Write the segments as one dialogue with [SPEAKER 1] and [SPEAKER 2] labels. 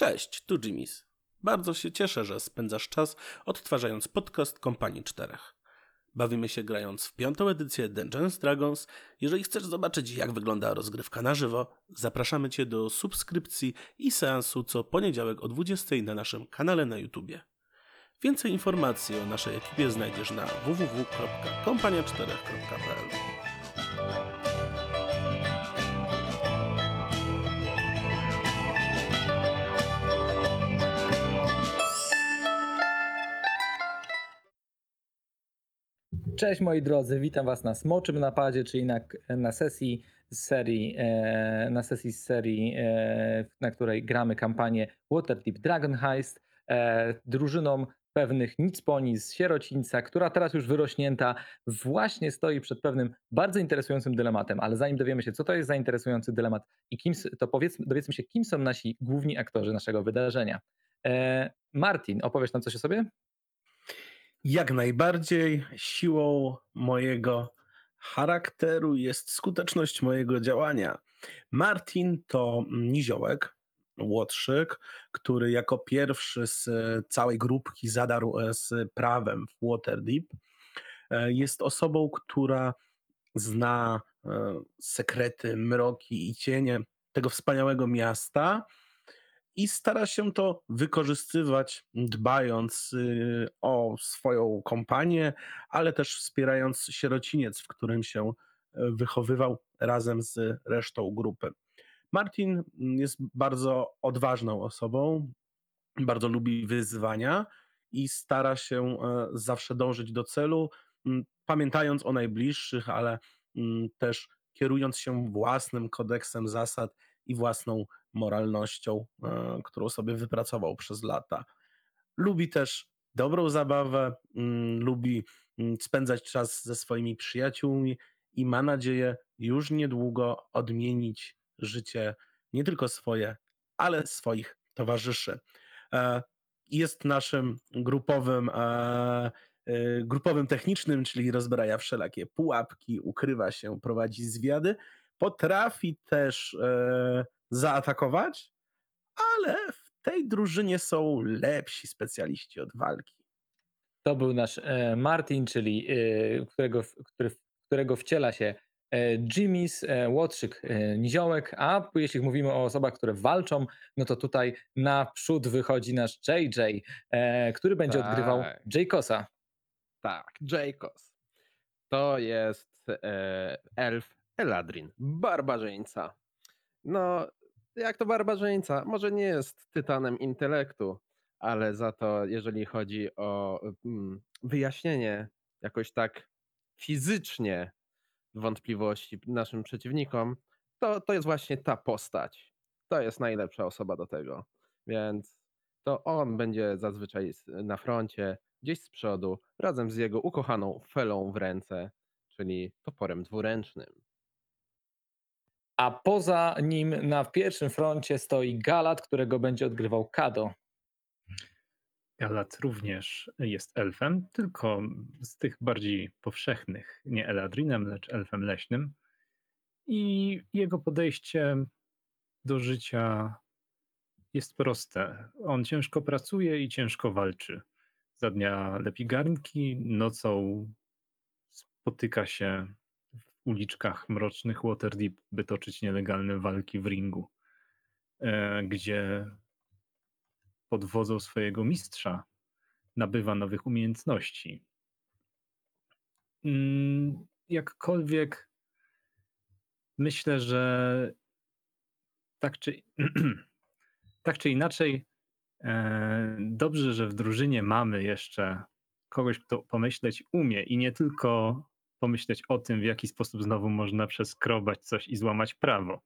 [SPEAKER 1] Cześć, tu Jimmy's. Bardzo się cieszę, że spędzasz czas odtwarzając podcast Kompanii Czterech. Bawimy się grając w piątą edycję Dungeons Dragons. Jeżeli chcesz zobaczyć, jak wygląda rozgrywka na żywo, zapraszamy Cię do subskrypcji i seansu co poniedziałek o 20 na naszym kanale na YouTubie. Więcej informacji o naszej ekipie znajdziesz na www.kompania4.pl.
[SPEAKER 2] Cześć moi drodzy, witam was na Smoczym Napadzie, czyli na, na sesji z serii, e, na sesji z serii, e, na której gramy kampanię Waterdeep Dragon Heist e, drużyną pewnych nic po nic z sierocińca, która teraz już wyrośnięta właśnie stoi przed pewnym bardzo interesującym dylematem, ale zanim dowiemy się co to jest za interesujący dylemat i kim, to powiedzmy, dowiedzmy się kim są nasi główni aktorzy naszego wydarzenia. Martin, opowiesz nam coś o sobie?
[SPEAKER 1] Jak najbardziej siłą mojego charakteru jest skuteczność mojego działania. Martin to niziołek, łotrzyk, który jako pierwszy z całej grupki zadarł e, z prawem w Waterdeep. E, jest osobą, która zna e, sekrety, mroki i cienie tego wspaniałego miasta i stara się to wykorzystywać, dbając y, o swoją kompanię, ale też wspierając sierociniec, w którym się e, wychowywał razem z resztą grupy. Martin jest bardzo odważną osobą, bardzo lubi wyzwania i stara się e, zawsze dążyć do celu, pamiętając o najbliższych, ale też kierując się własnym kodeksem zasad i własną moralnością, e, którą sobie wypracował przez lata. Lubi też dobrą zabawę, mm, lubi mm, spędzać czas ze swoimi przyjaciółmi i ma nadzieję już niedługo odmienić życie nie tylko swoje, ale swoich towarzyszy. E, jest naszym grupowym, e, grupowym technicznym, czyli rozbraja wszelakie pułapki, ukrywa się, prowadzi zwiady. Potrafi też zaatakować, ale w tej drużynie są lepsi specjaliści od walki.
[SPEAKER 2] To był nasz e, Martin, czyli e, którego, który, którego wciela się e, Jimmy's, Łotrzyk, Niziołek, a jeśli mówimy o osobach, które walczą, no to tutaj naprzód wychodzi nasz JJ, który będzie tak. odgrywał Jaykosa.
[SPEAKER 3] Tak, Jaykos. To jest elf Eladrin, barbarzyńca. No, jak to barbarzyńca. Może nie jest tytanem intelektu, ale za to, jeżeli chodzi o mm, wyjaśnienie jakoś tak fizycznie wątpliwości naszym przeciwnikom, to, to jest właśnie ta postać. To jest najlepsza osoba do tego. Więc to on będzie zazwyczaj na froncie, gdzieś z przodu, razem z jego ukochaną felą w ręce, czyli toporem dwuręcznym
[SPEAKER 2] a poza nim na pierwszym froncie stoi Galat, którego będzie odgrywał Kado.
[SPEAKER 4] Galat również jest elfem, tylko z tych bardziej powszechnych, nie Eladrinem, lecz elfem leśnym. I jego podejście do życia jest proste. On ciężko pracuje i ciężko walczy. Za dnia lepi garnki, nocą spotyka się uliczkach mrocznych Waterdeep, by toczyć nielegalne walki w ringu, e, gdzie pod wodzą swojego mistrza nabywa nowych umiejętności. Mm, jakkolwiek myślę, że tak czy, tak czy inaczej, e, dobrze, że w drużynie mamy jeszcze kogoś, kto pomyśleć umie i nie tylko pomyśleć o tym, w jaki sposób znowu można przeskrobać coś i złamać prawo.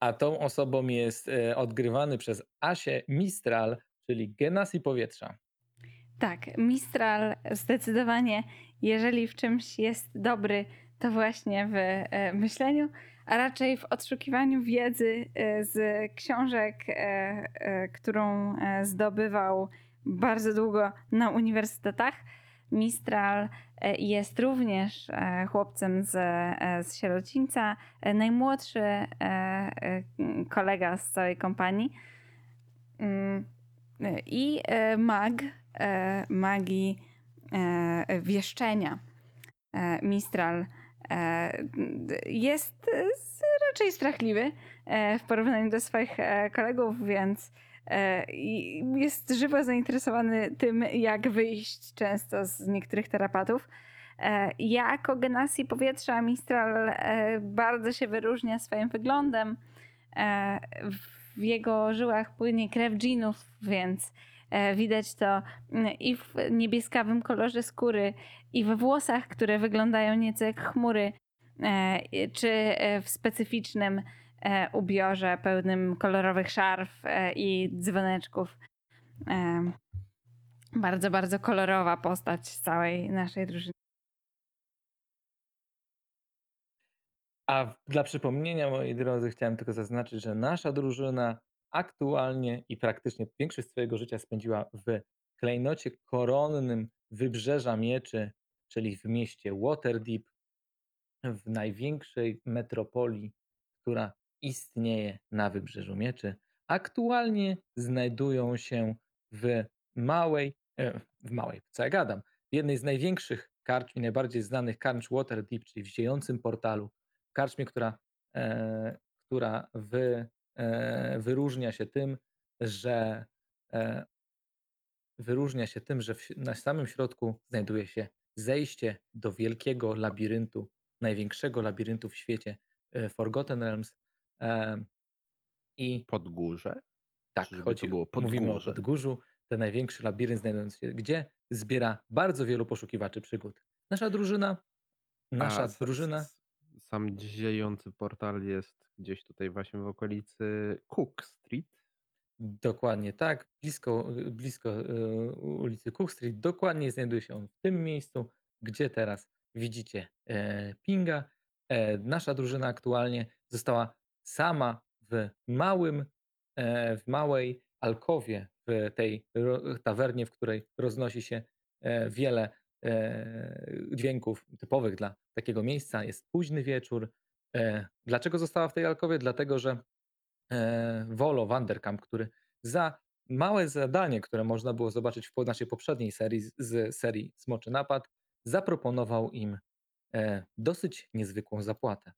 [SPEAKER 2] A tą osobą jest e, odgrywany przez Asię Mistral, czyli Genasi Powietrza.
[SPEAKER 5] Tak, Mistral zdecydowanie, jeżeli w czymś jest dobry, to właśnie w e, myśleniu, a raczej w odszukiwaniu wiedzy e, z książek, którą zdobywał bardzo długo na uniwersytetach. Mistral E, jest również e, chłopcem z, e, z sierocińca, najmłodszy kolega z całej kompanii. mm, i mag magii wieszczenia. Mistral jest raczej strachliwy w porównaniu do swoich kolegów, więc jest żywo zainteresowany tym, jak wyjść często z niektórych terapatów. E, Jako Genasi Powietrza Mistral e, bardzo się wyróżnia swoim wyglądem. E, W jego żyłach płynie krew dżinów, więc e, widać to mm, i w niebieskawym kolorze skóry, i we włosach, które wyglądają nieco jak chmury, e, czy e, w specyficznym e, ubiorze pełnym kolorowych szarf e, i dzwoneczków. E, Bardzo, bardzo kolorowa postać całej naszej drużyny.
[SPEAKER 2] A dla przypomnienia, moi drodzy, chciałem tylko zaznaczyć, że nasza drużyna aktualnie i praktycznie większość swojego życia spędziła w klejnocie koronnym Wybrzeża Mieczy, czyli w mieście Waterdeep, w największej metropolii, która istnieje na Wybrzeżu Mieczy. Aktualnie znajdują się w małej, e, w małej, co ja gadam, w jednej z największych karcz i najbardziej znanych karcz Waterdeep, czyli w ziejącym portalu, w karczmie, która, e, która e, wyróżnia się tym, że e, wyróżnia się tym, że w, na samym środku znajduje się zejście do wielkiego labiryntu, największego labiryntu w świecie, e, Forgotten Realms. I
[SPEAKER 3] Podgórze?
[SPEAKER 2] tak,
[SPEAKER 3] to
[SPEAKER 2] chodzi,
[SPEAKER 3] było
[SPEAKER 2] mówimy o
[SPEAKER 3] podgórze.
[SPEAKER 2] Podgórzu, ten największy labirynt znajdujący się, gdzie zbiera bardzo wielu poszukiwaczy przygód. Nasza drużyna, nasza
[SPEAKER 3] A
[SPEAKER 2] drużyna,
[SPEAKER 3] Sam ziejący portal jest gdzieś tutaj właśnie w okolicy Cook Street.
[SPEAKER 2] dokładnie tak, blisko, blisko e, ulicy Cook Street, dokładnie znajduje się on w tym miejscu, gdzie teraz widzicie e, Pinga. E, nasza drużyna aktualnie została sama w małym, e, w małej alkowie w tej tawernie, w której roznosi się e, wiele e, dźwięków typowych dla takiego miejsca. Jest późny wieczór. Dlaczego została w tej alkowie? Dlatego, że Volo Vanderkamp, który za małe zadanie, które można było zobaczyć w naszej poprzedniej serii z- serii Smoczy Napad, zaproponował im dosyć niezwykłą zapłatę.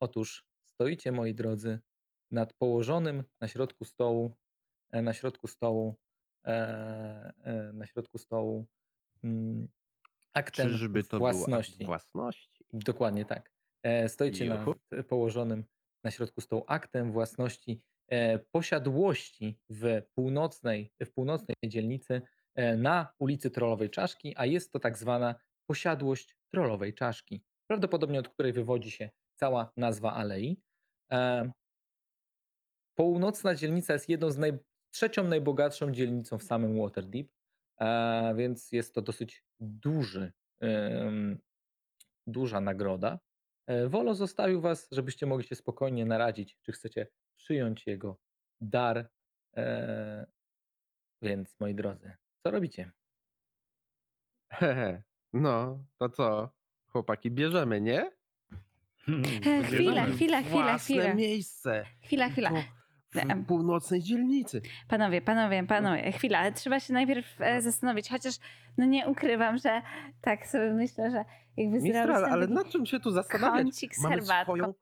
[SPEAKER 2] Otóż stoicie, moi drodzy, nad położonym na środku stołu, e, na środku stołu, e, e, na środku stołu mm, aktem
[SPEAKER 3] Czyżby to
[SPEAKER 2] własności.
[SPEAKER 3] własności?
[SPEAKER 2] Dokładnie tak. Stoicie nad
[SPEAKER 3] Juhu.
[SPEAKER 2] położonym na środku stołu aktem własności posiadłości w północnej, w północnej dzielnicy na ulicy Trollowej Czaszki, a jest to tak zwana posiadłość Trollowej Czaszki, prawdopodobnie od której wywodzi się cała nazwa alei. E, Północna dzielnica jest jedną z naj, trzecią najbogatszą dzielnicą w samym Waterdeep, e, więc jest to dosyć duży, duża nagroda. E, Wolo zostawił was, żebyście mogli się spokojnie naradzić, czy chcecie przyjąć jego dar. E, Więc moi drodzy, co robicie?
[SPEAKER 3] Hehe. No, to co? Chłopaki, bierzemy, nie?
[SPEAKER 4] Hmm,
[SPEAKER 5] E, chwila,
[SPEAKER 4] podjeżdżamy.
[SPEAKER 5] chwila, chwila,
[SPEAKER 3] Własne
[SPEAKER 5] chwila.
[SPEAKER 3] miejsce.
[SPEAKER 5] Chwila, chwila.
[SPEAKER 3] W północnej dzielnicy.
[SPEAKER 5] Panowie, panowie, panowie, chwila, ale trzeba się najpierw e, zastanowić, chociaż no nie ukrywam, że tak sobie myślę, że jakby zrobić
[SPEAKER 3] Mistral,
[SPEAKER 5] ten
[SPEAKER 3] ale nad czym się tu zastanawiać?
[SPEAKER 5] kącik z
[SPEAKER 3] Mamy
[SPEAKER 5] herbatką.
[SPEAKER 3] swoją...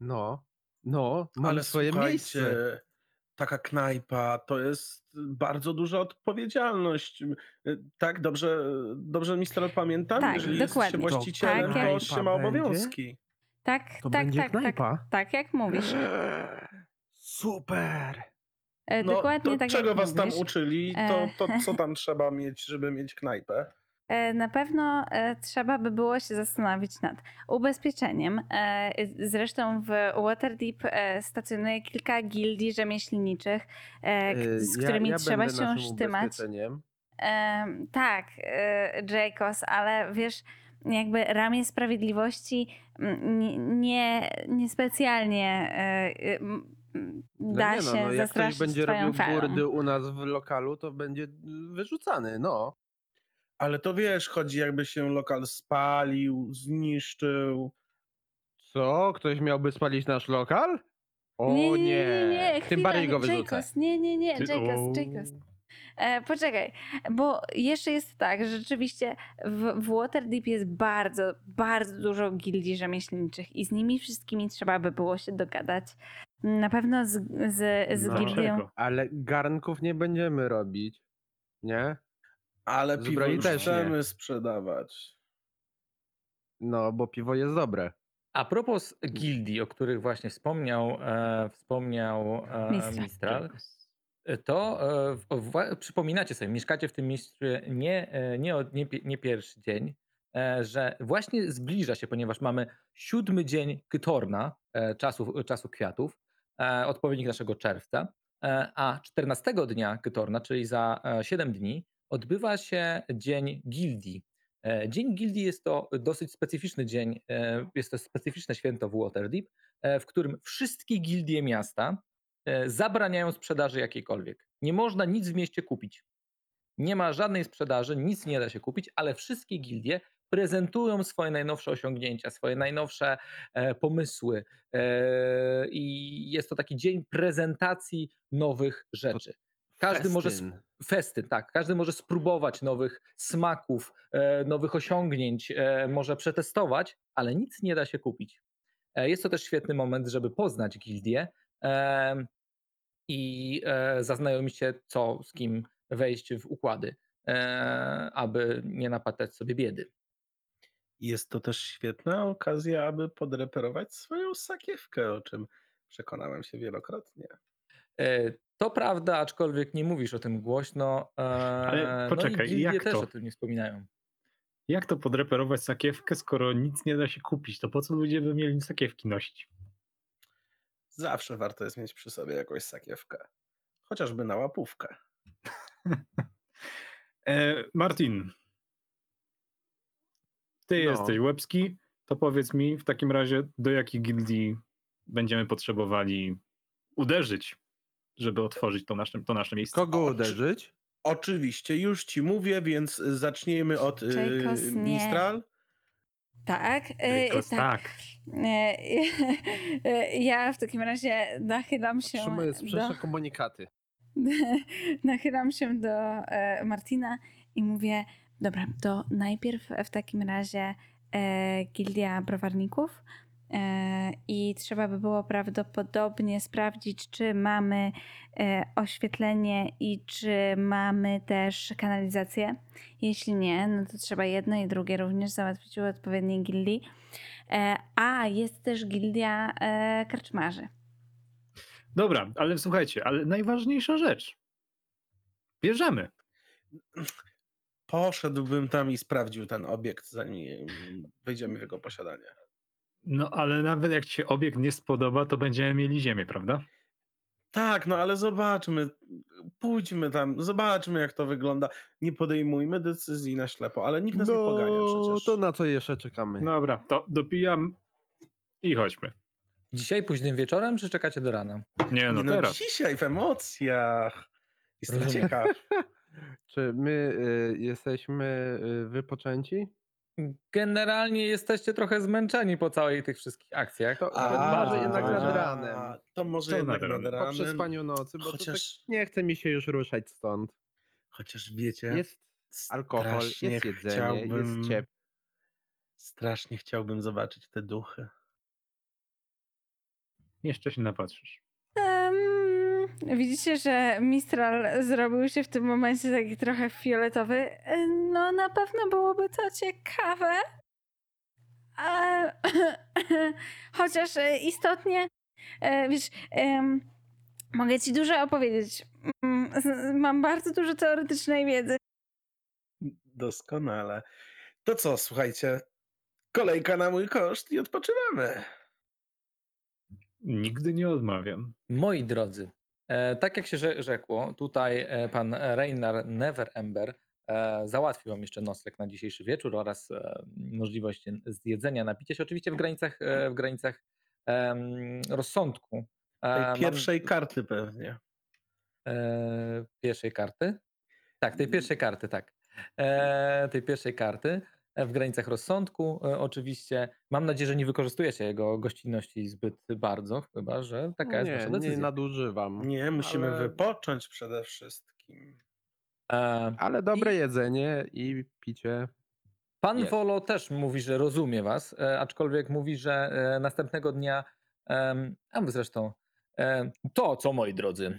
[SPEAKER 3] No, no, mamy
[SPEAKER 1] Ale
[SPEAKER 3] swoje miejsce.
[SPEAKER 1] Taka knajpa to jest bardzo duża odpowiedzialność. Tak, dobrze, dobrze Mistral pamiętam?
[SPEAKER 5] Tak,
[SPEAKER 1] Jeżeli
[SPEAKER 5] dokładnie.
[SPEAKER 1] jesteście właścicielem,
[SPEAKER 5] Tak,
[SPEAKER 1] to
[SPEAKER 5] jak-
[SPEAKER 1] się ma obowiązki.
[SPEAKER 5] Tak,
[SPEAKER 3] To
[SPEAKER 5] tak, tak, tak,
[SPEAKER 3] knajpa?
[SPEAKER 5] tak, jak mówisz.
[SPEAKER 3] Super!
[SPEAKER 5] E,
[SPEAKER 1] No,
[SPEAKER 5] Dokładnie
[SPEAKER 1] to
[SPEAKER 5] tak
[SPEAKER 1] czego
[SPEAKER 5] jak
[SPEAKER 1] was tam
[SPEAKER 5] mówisz.
[SPEAKER 1] uczyli, to, to co tam trzeba mieć, żeby mieć knajpę?
[SPEAKER 5] E, Na pewno e, trzeba by było się zastanowić nad ubezpieczeniem. E, Zresztą w Waterdeep stacjonuje kilka gildii rzemieślniczych,
[SPEAKER 3] Y,
[SPEAKER 5] z
[SPEAKER 3] ja-
[SPEAKER 5] którymi
[SPEAKER 3] ja
[SPEAKER 5] trzeba
[SPEAKER 3] będę
[SPEAKER 5] się sztymać. tak, Jacos, ale wiesz, jakby ramię sprawiedliwości mm, nie, nie, niespecjalnie m,
[SPEAKER 3] No
[SPEAKER 5] da
[SPEAKER 3] nie no,
[SPEAKER 5] się
[SPEAKER 3] no, jak ktoś będzie robił
[SPEAKER 5] falą.
[SPEAKER 3] burdy u nas w lokalu, to będzie wyrzucany, no.
[SPEAKER 1] Ale to wiesz, chodzi jakby się lokal spalił, zniszczył.
[SPEAKER 3] Co? Ktoś miałby spalić nasz lokal? O
[SPEAKER 5] nie, nie,
[SPEAKER 3] nie,
[SPEAKER 5] nie,
[SPEAKER 3] tym
[SPEAKER 5] chwila,
[SPEAKER 3] bardziej go
[SPEAKER 5] nie,
[SPEAKER 3] wyrzucę.
[SPEAKER 5] Jacobs, nie, nie, nie, Jacobs. Jacobs. E, poczekaj, bo jeszcze jest tak, że rzeczywiście w, w Waterdeep jest bardzo, bardzo dużo gildii rzemieślniczych i z nimi wszystkimi trzeba by było się dogadać. Na pewno z, z, z
[SPEAKER 3] No.
[SPEAKER 5] gildią.
[SPEAKER 3] Ale garnków nie będziemy robić, nie?
[SPEAKER 1] Ale piwo
[SPEAKER 3] Zbroi
[SPEAKER 1] już
[SPEAKER 3] też nie.
[SPEAKER 1] chcemy sprzedawać.
[SPEAKER 3] No, bo piwo jest dobre.
[SPEAKER 2] A propos gildii, o których właśnie wspomniał, e, wspomniał e,
[SPEAKER 5] Mistral.
[SPEAKER 2] Mistral, to e, w- wła- przypominacie sobie, mieszkacie w tym mieście nie, e, nie, od, nie, pi- nie pierwszy dzień, e, że właśnie zbliża się, ponieważ mamy siódmy dzień Kytorna, e, czasu, czasu kwiatów, e, odpowiednik naszego czerwca, e, a 14 dnia Kytorna, czyli za e, 7 dni, odbywa się Dzień Gildii. E, Dzień Gildii jest to dosyć specyficzny dzień, e, jest to specyficzne święto w Waterdeep, e, w którym wszystkie gildie miasta zabraniają sprzedaży jakiejkolwiek. Nie można nic w mieście kupić. Nie ma żadnej sprzedaży, nic nie da się kupić, ale wszystkie gildie prezentują swoje najnowsze osiągnięcia, swoje najnowsze pomysły. I jest to taki dzień prezentacji nowych rzeczy. Każdy może sp-
[SPEAKER 3] Festyn,
[SPEAKER 2] tak. Każdy może spróbować nowych smaków, e, nowych osiągnięć, e, może przetestować, ale nic nie da się kupić. E, jest to też świetny moment, żeby poznać gildię i zaznajomić się, co z kim wejść w układy, aby nie napadać sobie biedy.
[SPEAKER 1] Jest to też świetna okazja, aby podreperować swoją sakiewkę, o czym przekonałem się wielokrotnie.
[SPEAKER 2] E, to prawda, aczkolwiek nie mówisz o tym głośno. E,
[SPEAKER 4] Ale
[SPEAKER 2] no
[SPEAKER 4] poczekaj,
[SPEAKER 2] i
[SPEAKER 4] jak
[SPEAKER 2] też
[SPEAKER 4] to?
[SPEAKER 2] o tym nie wspominają.
[SPEAKER 4] Jak to podreperować sakiewkę, skoro nic nie da się kupić? To po co ludzie by mieli sakiewki nosić?
[SPEAKER 1] Zawsze warto jest mieć przy sobie jakąś sakiewkę. Chociażby na łapówkę.
[SPEAKER 4] E, Martin, ty
[SPEAKER 3] No.
[SPEAKER 4] jesteś łebski, to powiedz mi w takim razie, do jakich gildii będziemy potrzebowali uderzyć, żeby otworzyć to nasze, to nasze miejsce.
[SPEAKER 3] Kogo uderzyć?
[SPEAKER 1] Oczywiście, już ci mówię, więc zacznijmy od y. Mistral.
[SPEAKER 5] Tak,
[SPEAKER 4] Jacobs,
[SPEAKER 5] tak.
[SPEAKER 4] tak.
[SPEAKER 5] E, e, Ja w takim razie nachylam się
[SPEAKER 3] Otrzymuję
[SPEAKER 5] do,
[SPEAKER 3] komunikaty.
[SPEAKER 5] nachylam się do Martina i mówię, dobra, to najpierw w takim razie e, gildia browarników i trzeba by było prawdopodobnie sprawdzić, czy mamy e, oświetlenie i czy mamy też kanalizację. Jeśli nie, no to trzeba jedno i drugie również załatwić u odpowiedniej gildii. E, a jest też gildia e, karczmarzy.
[SPEAKER 4] Dobra, ale słuchajcie, ale najważniejsza rzecz. Bierzemy.
[SPEAKER 1] Poszedłbym tam i sprawdził ten obiekt, zanim wejdziemy w jego posiadanie.
[SPEAKER 4] No ale nawet jak ci się obiekt nie spodoba, to będziemy mieli ziemię, prawda?
[SPEAKER 1] Tak, no ale zobaczmy, pójdźmy tam, zobaczmy jak to wygląda. Nie podejmujmy decyzji na ślepo, ale nikt nas nie pogania
[SPEAKER 3] No,
[SPEAKER 1] przecież.
[SPEAKER 3] to na co jeszcze czekamy?
[SPEAKER 4] Dobra, to dopijam i chodźmy.
[SPEAKER 2] Dzisiaj późnym wieczorem, czy czekacie do rana?
[SPEAKER 4] Nie, no
[SPEAKER 1] Nie, no
[SPEAKER 4] teraz.
[SPEAKER 1] dzisiaj w emocjach. Jestem ciekaw.
[SPEAKER 3] Czy my y, jesteśmy y, wypoczęci?
[SPEAKER 2] Generalnie jesteście trochę zmęczeni po całej tych wszystkich akcjach.
[SPEAKER 3] To,
[SPEAKER 1] A,
[SPEAKER 3] to może jednak
[SPEAKER 4] a,
[SPEAKER 3] nad ranem.
[SPEAKER 1] To może
[SPEAKER 4] Co
[SPEAKER 1] jednak
[SPEAKER 4] nad
[SPEAKER 1] nad
[SPEAKER 4] ranem?
[SPEAKER 3] Po przespaniu nocy, bo Chociaż...
[SPEAKER 1] Chociaż,
[SPEAKER 3] tak nie chce mi się już ruszać stąd.
[SPEAKER 1] chociaż wiecie,
[SPEAKER 3] Jest alkohol,
[SPEAKER 1] strasznie
[SPEAKER 3] jest jedzenie,
[SPEAKER 1] chciałbym,
[SPEAKER 3] jest ciepło.
[SPEAKER 1] Strasznie chciałbym zobaczyć te duchy.
[SPEAKER 4] Jeszcze się napatrzysz.
[SPEAKER 5] Widzicie, że Mistral zrobił się w tym momencie taki trochę fioletowy. No, na pewno byłoby to ciekawe. A, chociaż istotnie, e, wiesz, mogę ci dużo opowiedzieć. Mm, Mam bardzo dużo teoretycznej wiedzy.
[SPEAKER 1] Doskonale. To co, słuchajcie, kolejka na mój koszt i odpoczywamy.
[SPEAKER 4] Nigdy nie odmawiam.
[SPEAKER 2] Moi drodzy, tak jak się rze- rzekło, tutaj e, pan Reinar Neverember e, załatwił wam jeszcze nocleg na dzisiejszy wieczór oraz e, możliwość zjedzenia, napicia się oczywiście w granicach, e, w granicach rozsądku. E,
[SPEAKER 1] Tej
[SPEAKER 2] mam-
[SPEAKER 1] pierwszej karty pewnie.
[SPEAKER 2] E, pierwszej karty? Tak, tej pierwszej karty, tak. E, tej pierwszej karty. W granicach rozsądku e, oczywiście. Mam nadzieję, że nie wykorzystujecie jego gościnności zbyt bardzo, chyba że taka jest
[SPEAKER 3] nie,
[SPEAKER 2] wasza
[SPEAKER 3] nie
[SPEAKER 2] decyzja.
[SPEAKER 3] nadużywam.
[SPEAKER 1] Nie, musimy
[SPEAKER 3] Ale-
[SPEAKER 1] wypocząć przede wszystkim.
[SPEAKER 2] E,
[SPEAKER 3] Ale dobre
[SPEAKER 2] I-
[SPEAKER 3] jedzenie i picie.
[SPEAKER 2] Pan
[SPEAKER 3] Jest.
[SPEAKER 2] Wolo też mówi, że rozumie was, e, aczkolwiek mówi, że e, następnego dnia, a wy zresztą, to co moi drodzy,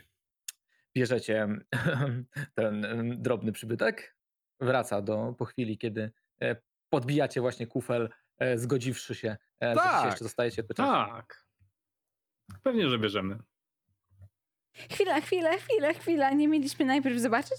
[SPEAKER 2] bierzecie ten drobny przybytek, wraca do po chwili, kiedy podbijacie właśnie kufel, e, zgodziwszy się, e, że dzisiaj
[SPEAKER 3] Tak.
[SPEAKER 2] jeszcze zostajecie do czasu.
[SPEAKER 4] Tak. Pewnie, że bierzemy.
[SPEAKER 5] Chwila, chwila, chwila, chwila. Nie mieliśmy najpierw zobaczyć?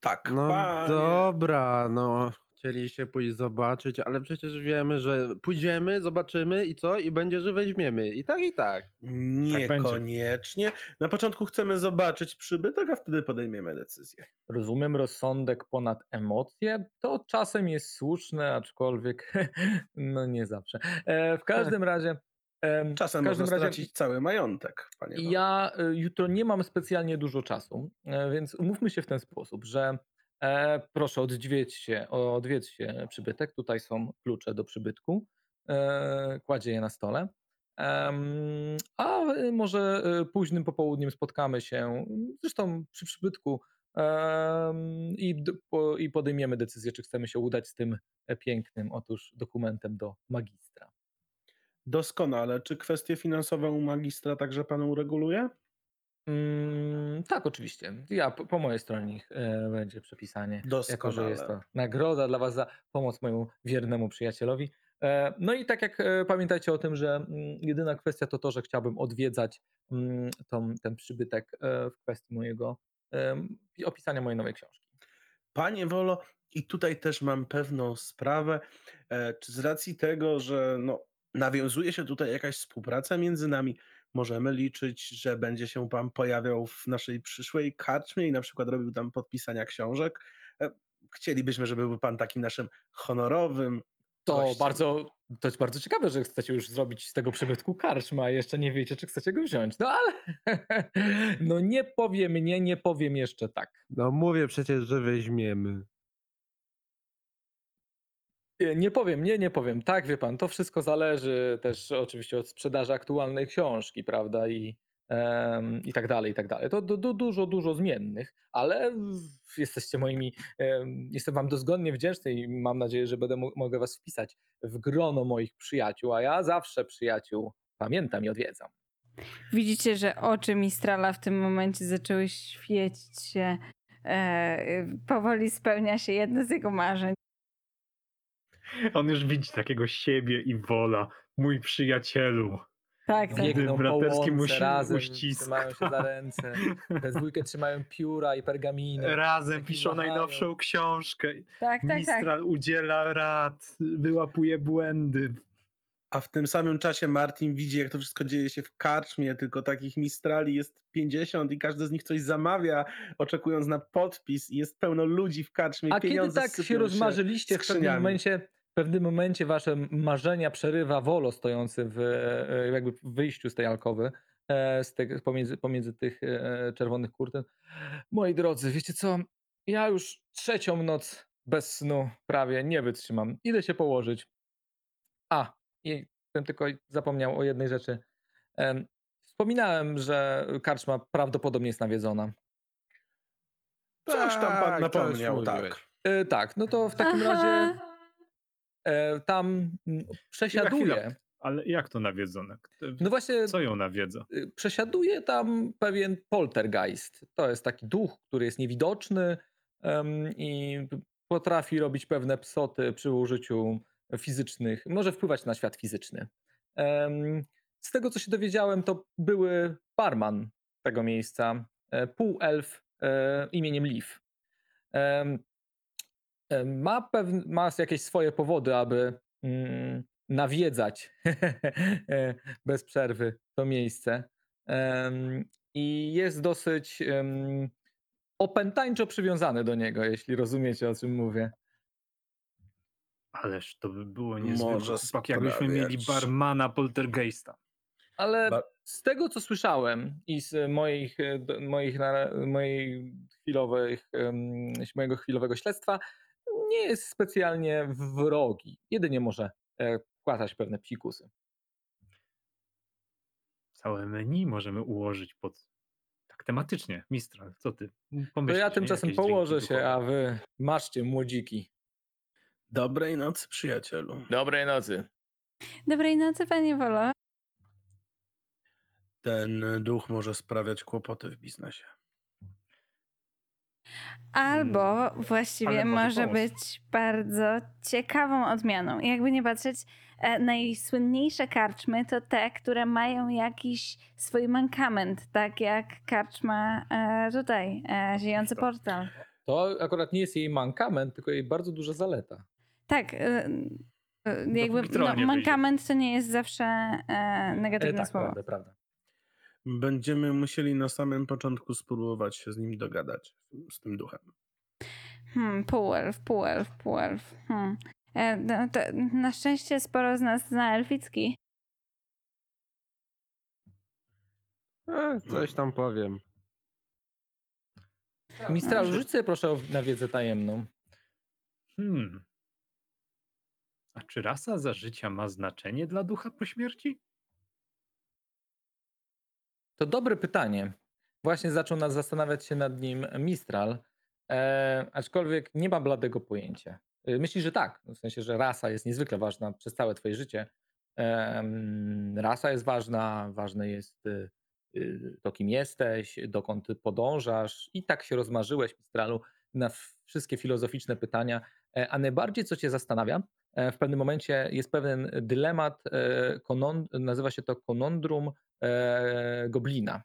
[SPEAKER 1] Tak,
[SPEAKER 3] No
[SPEAKER 1] panie.
[SPEAKER 3] dobra, no. Chcieliście pójść zobaczyć, ale przecież wiemy, że pójdziemy, zobaczymy i co? I będzie, że weźmiemy. I tak, i tak.
[SPEAKER 4] będzie.
[SPEAKER 1] Niekoniecznie. Na początku chcemy zobaczyć przybytek, a wtedy podejmiemy decyzję.
[SPEAKER 2] Rozumiem rozsądek ponad emocje. To czasem jest słuszne, aczkolwiek no nie zawsze. E, w każdym razie. em,
[SPEAKER 1] Czasem
[SPEAKER 2] w każdym
[SPEAKER 1] można
[SPEAKER 2] razie
[SPEAKER 1] stracić cały majątek, panie.
[SPEAKER 2] Ja y, jutro nie mam specjalnie dużo czasu, e, więc umówmy się w ten sposób, że e, proszę odwiedźcie, odwiedźcie przybytek. Tutaj są klucze do przybytku. E, kładzie je na stole. A może y, późnym popołudniem spotkamy się, zresztą przy przybytku, i, po, i podejmiemy decyzję, czy chcemy się udać z tym pięknym, otóż dokumentem do magistra.
[SPEAKER 1] Doskonale. Czy kwestie finansowe u magistra także pan ureguluje?
[SPEAKER 2] Mm, tak, oczywiście. Ja po, po mojej stronie e, będzie przepisanie, jako że jest to nagroda dla Was za pomoc mojemu wiernemu przyjacielowi. E, no i tak jak e, pamiętajcie o tym, że mm, jedyna kwestia to to, że chciałbym odwiedzać mm, tą, ten przybytek e, w kwestii mojego em, opisania mojej nowej książki.
[SPEAKER 1] Panie Wolo, i tutaj też mam pewną sprawę, e, czy z racji tego, że no, nawiązuje się tutaj jakaś współpraca między nami, możemy liczyć, że będzie się pan pojawiał w naszej przyszłej karczmie i na przykład robił tam podpisania książek. E, Chcielibyśmy, żeby był pan takim naszym honorowym.
[SPEAKER 2] To
[SPEAKER 1] gościem.
[SPEAKER 2] bardzo, to jest bardzo ciekawe, że chcecie już zrobić z tego przybytku karczma, a jeszcze nie wiecie, czy chcecie go wziąć. No ale no nie powiem nie, nie powiem jeszcze tak.
[SPEAKER 3] No mówię przecież, że weźmiemy.
[SPEAKER 2] Nie, nie powiem, nie, nie powiem. Tak, wie pan, to wszystko zależy też oczywiście od sprzedaży aktualnej książki, prawda? I, em, i tak dalej, i tak dalej. To du, du, dużo, dużo zmiennych, ale jesteście moimi, em, jestem wam dozgonnie wdzięczny i mam nadzieję, że będę mo- mogę was wpisać w grono moich przyjaciół, a ja zawsze przyjaciół pamiętam i odwiedzam.
[SPEAKER 5] Widzicie, że oczy Mistrala w tym momencie zaczęły świecić się. E, powoli spełnia się jedno z jego marzeń.
[SPEAKER 4] On już widzi takiego siebie i wola. Mój przyjacielu.
[SPEAKER 5] Tak, tak.
[SPEAKER 4] Bieg-
[SPEAKER 2] Biegną
[SPEAKER 4] braterski musi-
[SPEAKER 2] razem
[SPEAKER 4] uścisk.
[SPEAKER 2] trzymają się za ręce. We dwójkę trzymają pióra i pergaminy.
[SPEAKER 4] Razem piszą
[SPEAKER 2] machają.
[SPEAKER 4] najnowszą książkę.
[SPEAKER 5] Tak, tak, tak.
[SPEAKER 4] Mistral udziela rad, wyłapuje błędy.
[SPEAKER 1] A w tym samym czasie Martin widzi, jak to wszystko dzieje się w karczmie, tylko takich mistrali jest 50 i każdy z nich coś zamawia, oczekując na podpis i jest pełno ludzi w karczmie
[SPEAKER 2] A kiedy tak się rozmarzyliście, w pewnym momencie, w pewnym momencie wasze marzenia przerywa Wolo stojący w, e, jakby w wyjściu z tej alkowy, e, z tego, pomiędzy, pomiędzy tych e, czerwonych kurtyn. Moi drodzy, wiecie co? Ja już trzecią noc bez snu prawie nie wytrzymam. Idę się położyć. A, i bym tylko zapomniał o jednej rzeczy. Em, Wspominałem, że karczma prawdopodobnie jest nawiedzona.
[SPEAKER 1] Coś tam pan
[SPEAKER 3] Tak,
[SPEAKER 1] napomniał, tak.
[SPEAKER 2] tak, no to w takim razie
[SPEAKER 5] Aha.
[SPEAKER 2] e, tam mm, przesiaduje.
[SPEAKER 4] chwila. Ale jak to nawiedzone?
[SPEAKER 2] No właśnie,
[SPEAKER 4] Co ją nawiedza?
[SPEAKER 2] y, przesiaduje tam pewien poltergeist. To jest taki duch, który jest niewidoczny em, i potrafi robić pewne psoty przy użyciu fizycznych, może wpływać na świat fizyczny. Em, Z tego, co się dowiedziałem, to były barman tego miejsca, e, półelf e, imieniem Leaf. Em, em, Ma, pewne, ma jakieś swoje powody, aby mm, nawiedzać e, bez przerwy to miejsce. Em, I jest dosyć em, opętańczo przywiązany do niego, jeśli rozumiecie, o czym mówię.
[SPEAKER 4] Ależ to by było niezwykłe.
[SPEAKER 1] Może
[SPEAKER 4] Tak jakbyśmy mieli barmana poltergeista.
[SPEAKER 2] Ale z tego, co słyszałem i z moich, e, moich, mojej chwilowych, mojego chwilowego śledztwa, nie jest specjalnie wrogi. Jedynie może e, wkładać pewne psikusy.
[SPEAKER 4] Całe menu możemy ułożyć pod tak tematycznie. Mistral, co ty?
[SPEAKER 2] To
[SPEAKER 4] Pomyślisz,
[SPEAKER 2] ja
[SPEAKER 4] nie?
[SPEAKER 2] tymczasem położę się,
[SPEAKER 4] duchowe.
[SPEAKER 2] a wy maszcie młodziki.
[SPEAKER 1] Dobrej nocy, przyjacielu.
[SPEAKER 2] Dobrej nocy.
[SPEAKER 5] Dobrej nocy, panie Wolo.
[SPEAKER 1] Ten duch może sprawiać kłopoty w biznesie.
[SPEAKER 5] Albo
[SPEAKER 4] Mm,
[SPEAKER 5] właściwie
[SPEAKER 4] może
[SPEAKER 5] może być bardzo ciekawą odmianą. Jakby nie patrzeć, e, najsłynniejsze karczmy to te, które mają jakiś swój mankament, tak jak karczma e, tutaj, Ziejący. Portal.
[SPEAKER 2] To akurat nie jest jej mankament, tylko jej bardzo duża zaleta.
[SPEAKER 5] Tak, e, jakby no, mankament to nie jest zawsze e,
[SPEAKER 2] E,
[SPEAKER 5] negatywne
[SPEAKER 2] tak,
[SPEAKER 5] słowo.
[SPEAKER 2] prawda, prawda.
[SPEAKER 1] Będziemy musieli na samym początku spróbować się z nim dogadać, z tym duchem.
[SPEAKER 5] Hmm, półelf, półelf, półelf. Hmm. E, no, to, na szczęście sporo z nas zna elficki.
[SPEAKER 3] E, coś tam powiem.
[SPEAKER 2] Mistral, rzuć sobie proszę o- na wiedzę tajemną.
[SPEAKER 4] Hmm. A czy rasa za życia ma znaczenie dla ducha po śmierci?
[SPEAKER 2] To dobre pytanie. Właśnie zaczął nas zastanawiać się nad nim Mistral, e, aczkolwiek nie ma bladego pojęcia. E, Myśli, że tak, w sensie, że rasa jest niezwykle ważna przez całe twoje życie. Em, rasa jest ważna, ważne jest y, y, to, kim jesteś, dokąd podążasz i tak się rozmarzyłeś, Mistralu, na wszystkie filozoficzne pytania. E, A najbardziej, co cię zastanawia, e, w pewnym momencie jest pewien dylemat, e, konon, nazywa się to konondrum e, goblina.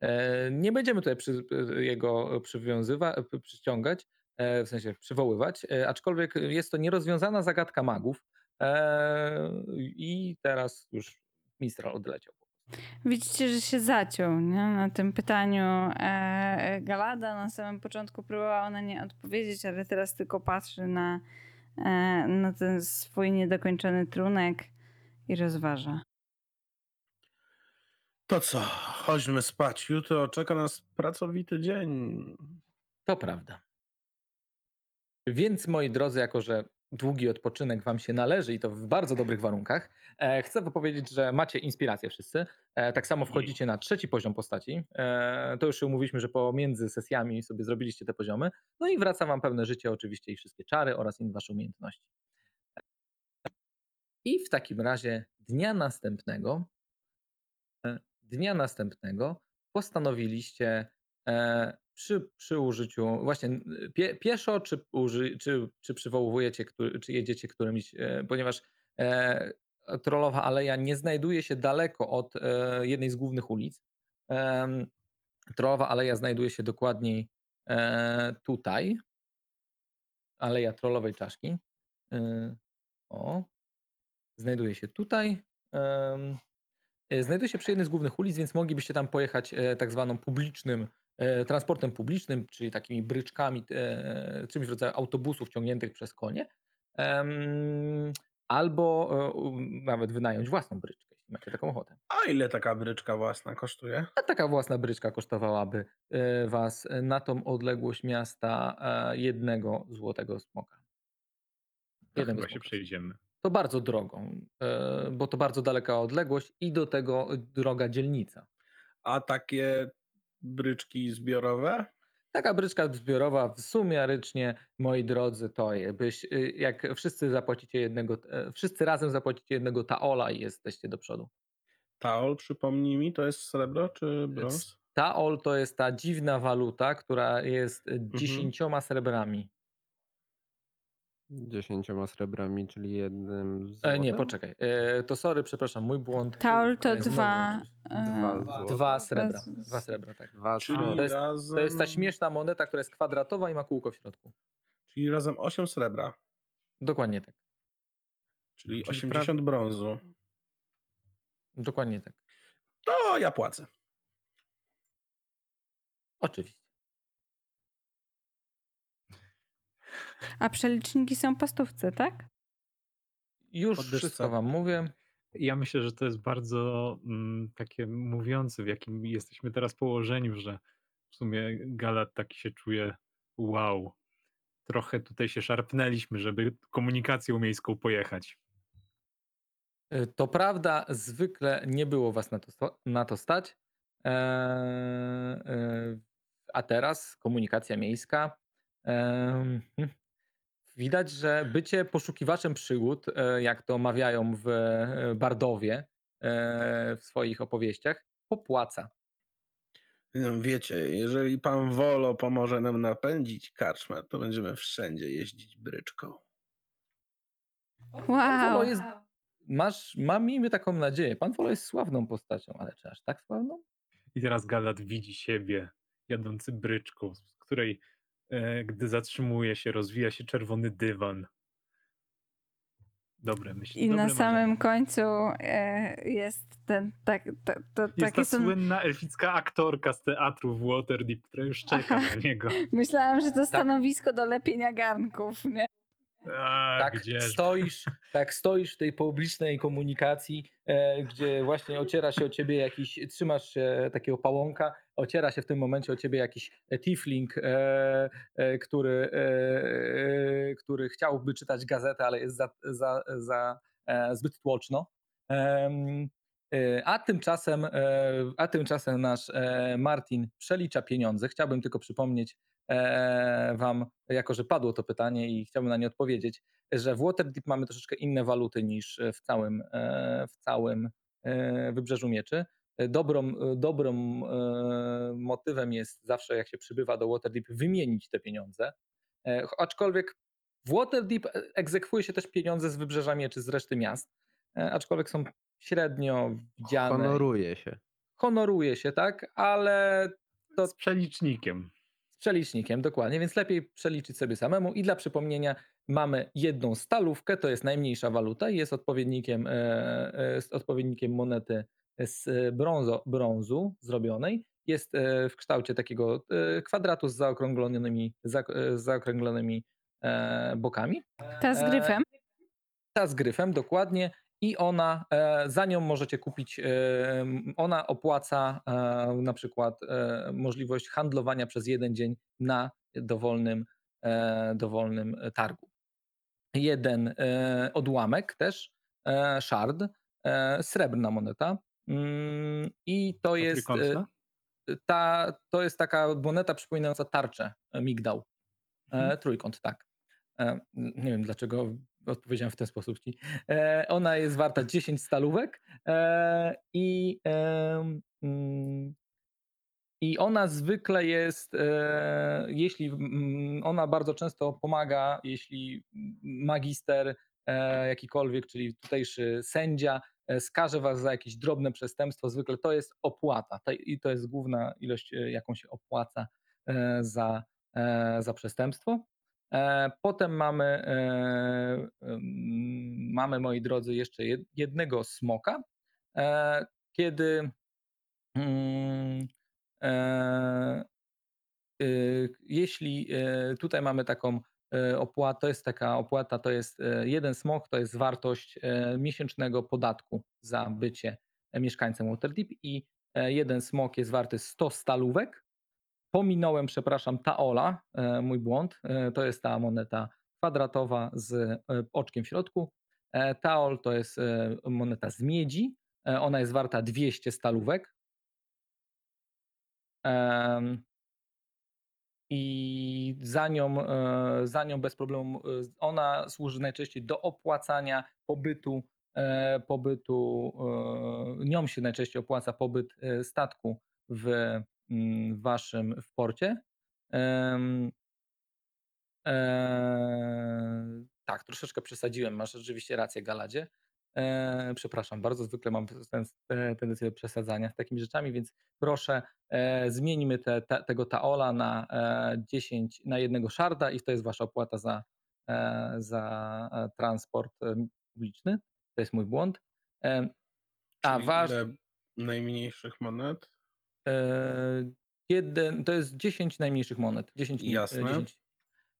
[SPEAKER 2] E, Nie będziemy tutaj przy, jego przywiązywać, przyciągać, e, w sensie przywoływać, e, aczkolwiek jest to nierozwiązana zagadka magów e, i teraz już Mistral odleciał.
[SPEAKER 5] Widzicie, że się zaciął nie? na tym pytaniu e, Galada. Na samym początku próbowała na nie odpowiedzieć, ale teraz tylko patrzy na, e, na ten swój niedokończony trunek i rozważa.
[SPEAKER 1] To co, chodźmy spać. Jutro czeka nas pracowity dzień.
[SPEAKER 2] To prawda. Więc moi drodzy, jako że długi odpoczynek wam się należy i to w bardzo dobrych warunkach, e, chcę powiedzieć, że macie inspirację wszyscy. E, tak samo wchodzicie na trzeci poziom postaci. E, to już się umówiliśmy, że pomiędzy sesjami sobie zrobiliście te poziomy. No i wraca wam pewne życie oczywiście i wszystkie czary oraz inne wasze umiejętności. I w takim razie dnia następnego, e, dnia następnego postanowiliście e, przy, przy użyciu, właśnie pie, pieszo, czy, uży, czy, czy przywołujecie, czy jedziecie którymś, e, ponieważ e, trollowa aleja nie znajduje się daleko od e, jednej z głównych ulic. Em, trollowa aleja znajduje się dokładniej e, tutaj. Aleja trollowej czaszki. E, o. Znajduje się tutaj. E, Znajduje się przy jednej z głównych ulic, więc moglibyście tam pojechać e, tak zwaną publicznym e, transportem publicznym, czyli takimi bryczkami, czymś w rodzaju autobusów ciągniętych przez konie, albo nawet wynająć własną bryczkę, jeśli macie taką ochotę.
[SPEAKER 1] A ile taka bryczka własna kosztuje?
[SPEAKER 2] A taka własna bryczka kosztowałaby was na tą odległość miasta jednego złotego smoka. Jednego
[SPEAKER 4] chyba się
[SPEAKER 2] smoka.
[SPEAKER 4] przejdziemy.
[SPEAKER 2] To bardzo drogą, e, bo to bardzo daleka odległość i do tego droga dzielnica.
[SPEAKER 1] A takie bryczki zbiorowe?
[SPEAKER 2] Taka bryczka zbiorowa w sumiarycznie, moi drodzy, to je- byś, y, jak wszyscy zapłacicie jednego, e, wszyscy razem zapłacicie jednego taola i jesteście do przodu.
[SPEAKER 1] Taol, przypomnij mi, to jest srebro czy brąz?
[SPEAKER 2] Taol to jest ta dziwna waluta, która jest e, dziesięcioma srebrami.
[SPEAKER 3] Dziesięcioma srebrami, czyli jednym z
[SPEAKER 2] E, nie, poczekaj. E, to sorry, przepraszam, mój błąd.
[SPEAKER 5] Taol to dwa.
[SPEAKER 3] Dwa
[SPEAKER 5] e,
[SPEAKER 3] złote.
[SPEAKER 2] Dwa srebra. Dwa srebra, tak.
[SPEAKER 3] Dwa
[SPEAKER 1] Czyli
[SPEAKER 2] to jest-
[SPEAKER 1] razem,
[SPEAKER 2] To jest ta śmieszna moneta, która jest kwadratowa i ma kółko w środku.
[SPEAKER 1] Czyli razem 8 srebra,
[SPEAKER 2] Dokładnie tak.
[SPEAKER 1] czyli,
[SPEAKER 3] Czyli
[SPEAKER 1] 80 brązu.
[SPEAKER 2] Dokładnie tak.
[SPEAKER 1] To ja płacę.
[SPEAKER 2] Oczywiście.
[SPEAKER 5] A przeliczniki są po stówce, tak?
[SPEAKER 2] Już
[SPEAKER 1] Podwyżce.
[SPEAKER 2] wszystko wam mówię.
[SPEAKER 4] Ja myślę, że to jest bardzo mm, takie mówiące, w jakim jesteśmy teraz położeniu, że w sumie Galat taki się czuje wow. trochę tutaj się szarpnęliśmy, żeby komunikacją miejską pojechać.
[SPEAKER 2] Y, To prawda, zwykle nie było was na to, na to stać. Eee, e, a teraz komunikacja miejska. Hm. Widać, że bycie poszukiwaczem przygód, e, jak to mawiają w e, Bardowie e, w swoich opowieściach, popłaca.
[SPEAKER 1] No, wiecie, jeżeli pan Wolo pomoże nam napędzić karczmę, to będziemy wszędzie jeździć bryczką.
[SPEAKER 5] Wow.
[SPEAKER 2] Jest, masz, mam miejmy taką nadzieję. Pan Wolo jest sławną postacią, ale czy aż tak sławną?
[SPEAKER 4] I teraz Galat widzi siebie jadący bryczką, z której gdy zatrzymuje się, rozwija się czerwony dywan. Dobre myśli.
[SPEAKER 5] I
[SPEAKER 4] dobre
[SPEAKER 5] na samym końcu e, jest ten, tak, to, to,
[SPEAKER 4] Jest
[SPEAKER 5] taki
[SPEAKER 4] ta
[SPEAKER 5] są,
[SPEAKER 4] słynna elficka aktorka z teatru w Waterdeep, która już czeka
[SPEAKER 5] Aha.
[SPEAKER 4] na niego.
[SPEAKER 5] Myślałam, że to stanowisko do lepienia garnków, nie?
[SPEAKER 4] A,
[SPEAKER 2] tak
[SPEAKER 4] gdzież?
[SPEAKER 2] stoisz, tak stoisz w tej publicznej komunikacji, e, gdzie właśnie ociera się o ciebie jakiś, trzymasz się takiego pałąka, ociera się w tym momencie o ciebie jakiś e, tiefling, e, e, który, e, e, który chciałby czytać gazetę, ale jest za, za, za e, zbyt tłoczno. E, A tymczasem, e, a tymczasem nasz e, Martin przelicza pieniądze. Chciałbym tylko przypomnieć e, Wam, jako że padło to pytanie i chciałbym na nie odpowiedzieć, że w Waterdeep mamy troszeczkę inne waluty niż w całym, e, w całym e, Wybrzeżu Mieczy. E, Dobrą, dobrą e, motywem jest zawsze, jak się przybywa do Waterdeep, wymienić te pieniądze. E, Aczkolwiek w Waterdeep egzekwuje się też pieniądze z Wybrzeża Mieczy, z reszty miast, e, aczkolwiek są średnio widziane.
[SPEAKER 3] Honoruje się.
[SPEAKER 2] Honoruje się, tak, ale to
[SPEAKER 4] Z przelicznikiem.
[SPEAKER 2] z przelicznikiem, dokładnie, więc lepiej przeliczyć sobie samemu. I dla przypomnienia, mamy jedną stalówkę, to jest najmniejsza waluta i jest odpowiednikiem, e, e, jest odpowiednikiem monety z e, brązo, brązu zrobionej. Jest e, w kształcie takiego e, kwadratu z zaokrąglonymi, za, z zaokrąglonymi bokami.
[SPEAKER 5] Ta z gryfem.
[SPEAKER 2] Ta z gryfem, dokładnie. I ona, za nią możecie kupić, ona opłaca na przykład możliwość handlowania przez jeden dzień na dowolnym, dowolnym targu. Jeden odłamek też, shard, srebrna moneta. Mm, I to jest, e, ta, to jest taka moneta przypominająca tarczę e, migdał. E,
[SPEAKER 4] Mhm.
[SPEAKER 2] trójkąt, tak. Nie wiem dlaczego odpowiedziałem w ten sposób ci. Ona jest warta 10 stalówek i, mm, i ona zwykle jest, jeśli ona bardzo często pomaga, jeśli magister jakikolwiek, czyli tutejszy sędzia skaże was za jakieś drobne przestępstwo, zwykle to jest opłata Ta- i to jest główna ilość, e, jaką się opłaca e, za, e, za przestępstwo. E, Potem mamy, e, mamy, moi drodzy, jeszcze jed- jednego smoka, e, kiedy mm, e, jeśli e, tutaj mamy taką e, opłatę, to jest taka opłata, to jest e, jeden smok, to jest wartość e, miesięcznego podatku za bycie mieszkańcem Waterdeep i jeden smok jest warty 100 stalówek. Pominąłem, przepraszam, Taola, mój błąd. To jest ta moneta kwadratowa z oczkiem w środku. Taol to jest moneta z miedzi. Ona jest warta 200 stalówek. I za nią, e, za nią bez problemu, e, ona służy najczęściej do opłacania pobytu, e, pobytu, nią się najczęściej opłaca pobyt statku w mm, waszym w porcie. Tak, troszeczkę przesadziłem, masz rzeczywiście rację, Galadzie. E, przepraszam bardzo, zwykle mam ten, te- tendencję do przesadzania z takimi rzeczami, więc proszę e, zmieńmy te, te, tego taola na e, 10, na jednego szarda i to jest wasza opłata za, e, za e, transport e, publiczny. To jest mój błąd. E, a wasz,
[SPEAKER 1] ile najmniejszych monet?
[SPEAKER 2] E, jeden, to jest 10 najmniejszych monet. 10, i- e,
[SPEAKER 1] Jasne.
[SPEAKER 2] 10.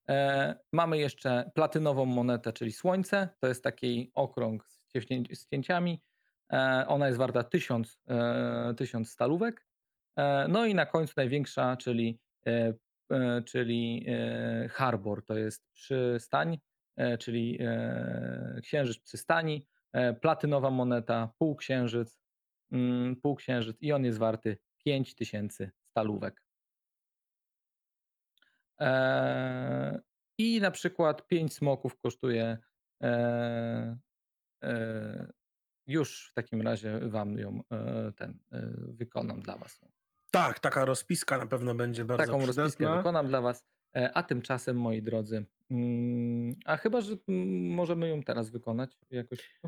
[SPEAKER 2] E, mamy jeszcze platynową monetę, czyli słońce. To jest taki okrąg z, cięciami. E, ona jest warta 1000, e, 1000 stalówek. E, no i na końcu największa, czyli e, e, czyli e, harbor, to jest przystań, e, czyli e, księżyc przystani, e, platynowa moneta, półksiężyc, mm, półksiężyc i on jest warty 5000 stalówek. E, I na przykład 5 smoków kosztuje e, e, już w takim razie wam ją e, ten e, wykonam dla was.
[SPEAKER 1] Tak, taka rozpiska na pewno będzie bardzo
[SPEAKER 2] Taką rozpiskę
[SPEAKER 1] przydatna.
[SPEAKER 2] wykonam dla was. E, A tymczasem, moi drodzy, mm, a chyba, że mm, możemy ją teraz wykonać jakoś.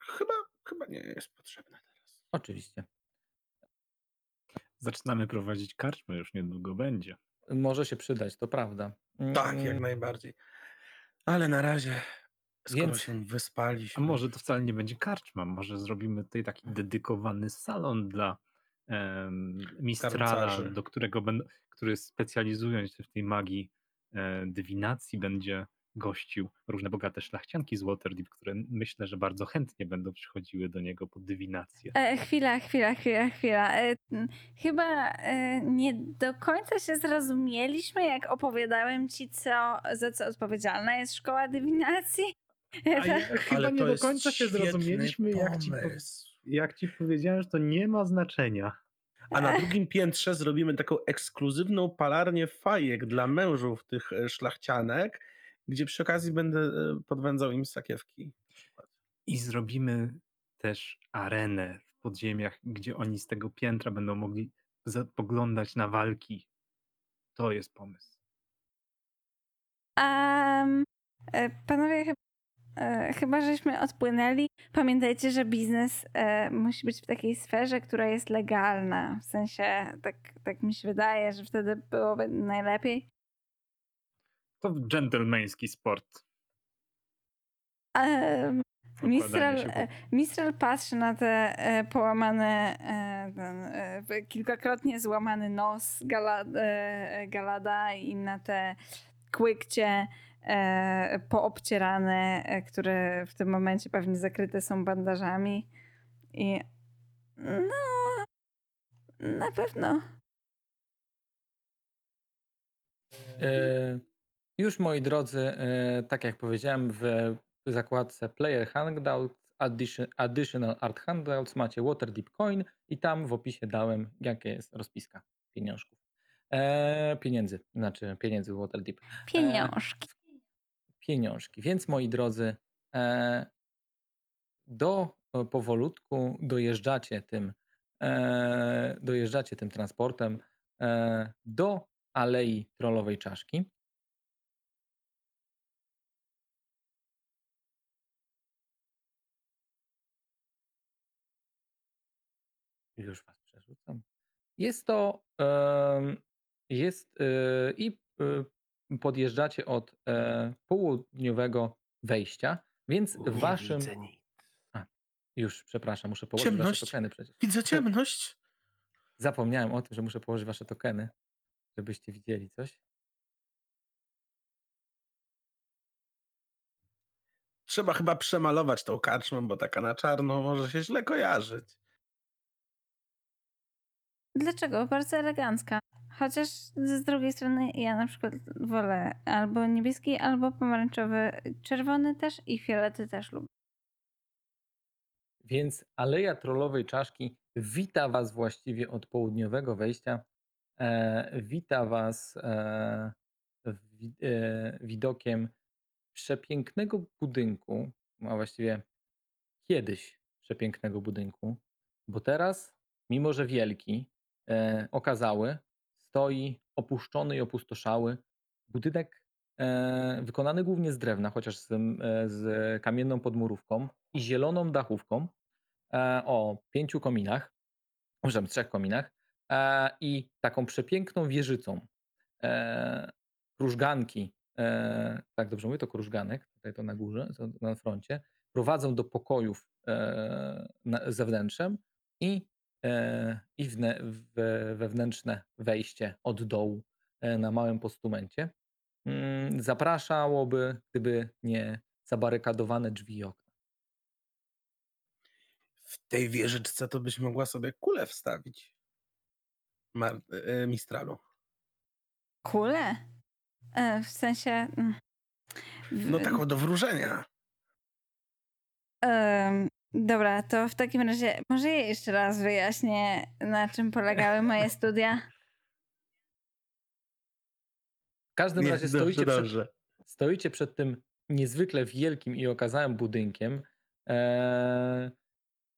[SPEAKER 1] Chyba, chyba nie jest potrzebna teraz.
[SPEAKER 2] Oczywiście.
[SPEAKER 4] Zaczynamy prowadzić karczmę, już niedługo będzie.
[SPEAKER 2] Może się przydać, to prawda.
[SPEAKER 1] Tak, jak
[SPEAKER 2] Mm,
[SPEAKER 1] najbardziej. Ale na razie, skoro
[SPEAKER 2] Więc-
[SPEAKER 1] się
[SPEAKER 4] A
[SPEAKER 1] wyspaliśmy.
[SPEAKER 4] może to wcale nie będzie karczma, może zrobimy tutaj taki dedykowany salon dla em, mistrala,
[SPEAKER 1] Karcarzy.
[SPEAKER 4] do którego będą, który specjalizując się w tej magii e, dywinacji będzie gościł różne bogate szlachcianki z Waterdeep, które myślę, że bardzo chętnie będą przychodziły do niego po dywinację.
[SPEAKER 5] E, chwila, chwila, chwila, chwila. E, m, chyba e, nie do końca się zrozumieliśmy, jak opowiadałem ci, co, za co odpowiedzialna jest szkoła dywinacji.
[SPEAKER 4] Ja
[SPEAKER 5] Tak.
[SPEAKER 4] chyba nie do końca się zrozumieliśmy, jak ci, jak ci powiedziałem, że to nie ma znaczenia.
[SPEAKER 1] A na drugim piętrze zrobimy taką ekskluzywną palarnię fajek dla mężów tych e, szlachcianek, gdzie przy okazji będę e, podwędzał im sakiewki.
[SPEAKER 4] I zrobimy też arenę w podziemiach, gdzie oni z tego piętra będą mogli poglądać na walki. To jest pomysł.
[SPEAKER 5] Um, panowie, chyba, e, chyba żeśmy odpłynęli. Pamiętajcie, że biznes e, musi być w takiej sferze, która jest legalna. W sensie, tak, tak mi się wydaje, że wtedy byłoby najlepiej.
[SPEAKER 4] To dżentelmeński sport.
[SPEAKER 5] Um, Mistral,
[SPEAKER 4] się
[SPEAKER 5] e, Mistral patrzy na te e, połamane, e, ten, e, kilkakrotnie złamany nos Gala, e, Galada i na te kłykcie e, poobcierane, e, które w tym momencie pewnie zakryte są bandażami. I no, na pewno.
[SPEAKER 2] E, Już moi drodzy, e, tak jak powiedziałem, w zakładce Player Hangouts, addition, Additional Art Handouts macie Waterdeep Coin i tam w opisie dałem, jakie jest rozpiska pieniążków. E, pieniędzy, znaczy pieniędzy w Waterdeep.
[SPEAKER 5] Pieniążki.
[SPEAKER 2] Pieniążki. Więc moi drodzy, e, do e, powolutku dojeżdżacie tym, e, dojeżdżacie tym transportem do Alei Trollowej Czaszki. Już was przerzucam. Jest to jest i podjeżdżacie od e, południowego wejścia, więc w waszym już przepraszam, muszę położyć
[SPEAKER 1] Ciemność.
[SPEAKER 2] wasze tokeny przecież.
[SPEAKER 1] Widzę ciemność.
[SPEAKER 2] Zapomniałem o tym, że muszę położyć wasze tokeny, żebyście widzieli coś.
[SPEAKER 1] Trzeba chyba przemalować tą karczmę, bo taka na czarno może się źle kojarzyć.
[SPEAKER 5] Dlaczego? Bardzo elegancka. Chociaż z drugiej strony ja na przykład wolę albo niebieski, albo pomarańczowy. Czerwony też i fiolety też lubię.
[SPEAKER 2] Więc Aleja Trollowej Czaszki wita was właściwie od południowego wejścia. E, wita was e, e, widokiem przepięknego budynku, a właściwie kiedyś przepięknego budynku, bo teraz, mimo że wielki, e, okazały, stoi opuszczony i opustoszały budynek e, wykonany głównie z drewna, chociaż z, e, z kamienną podmurówką i zieloną dachówką e, o pięciu kominach, przepraszam, trzech kominach e, i taką przepiękną wieżycą. E, krużganki, e, tak dobrze mówię, to krużganek, tutaj to na górze, to na froncie, prowadzą do pokojów zewnętrzem i, i wne, we, wewnętrzne wejście od dołu e, na małym postumencie. Mm, zapraszałoby, gdyby nie zabarykadowane drzwi i okna.
[SPEAKER 1] W tej wieżyczce to byś mogła sobie kulę wstawić. Mar- e, Mistralu.
[SPEAKER 5] Kule? E, w sensie. mm, w-
[SPEAKER 1] No tak do wróżenia.
[SPEAKER 5] Dobra, to w takim razie może ja jeszcze raz wyjaśnię, na czym polegały moje studia.
[SPEAKER 2] W każdym
[SPEAKER 1] Nie,
[SPEAKER 2] razie
[SPEAKER 1] dobrze,
[SPEAKER 2] stoicie przed,
[SPEAKER 1] dobrze.
[SPEAKER 2] stoicie przed tym niezwykle wielkim i okazałym budynkiem, e,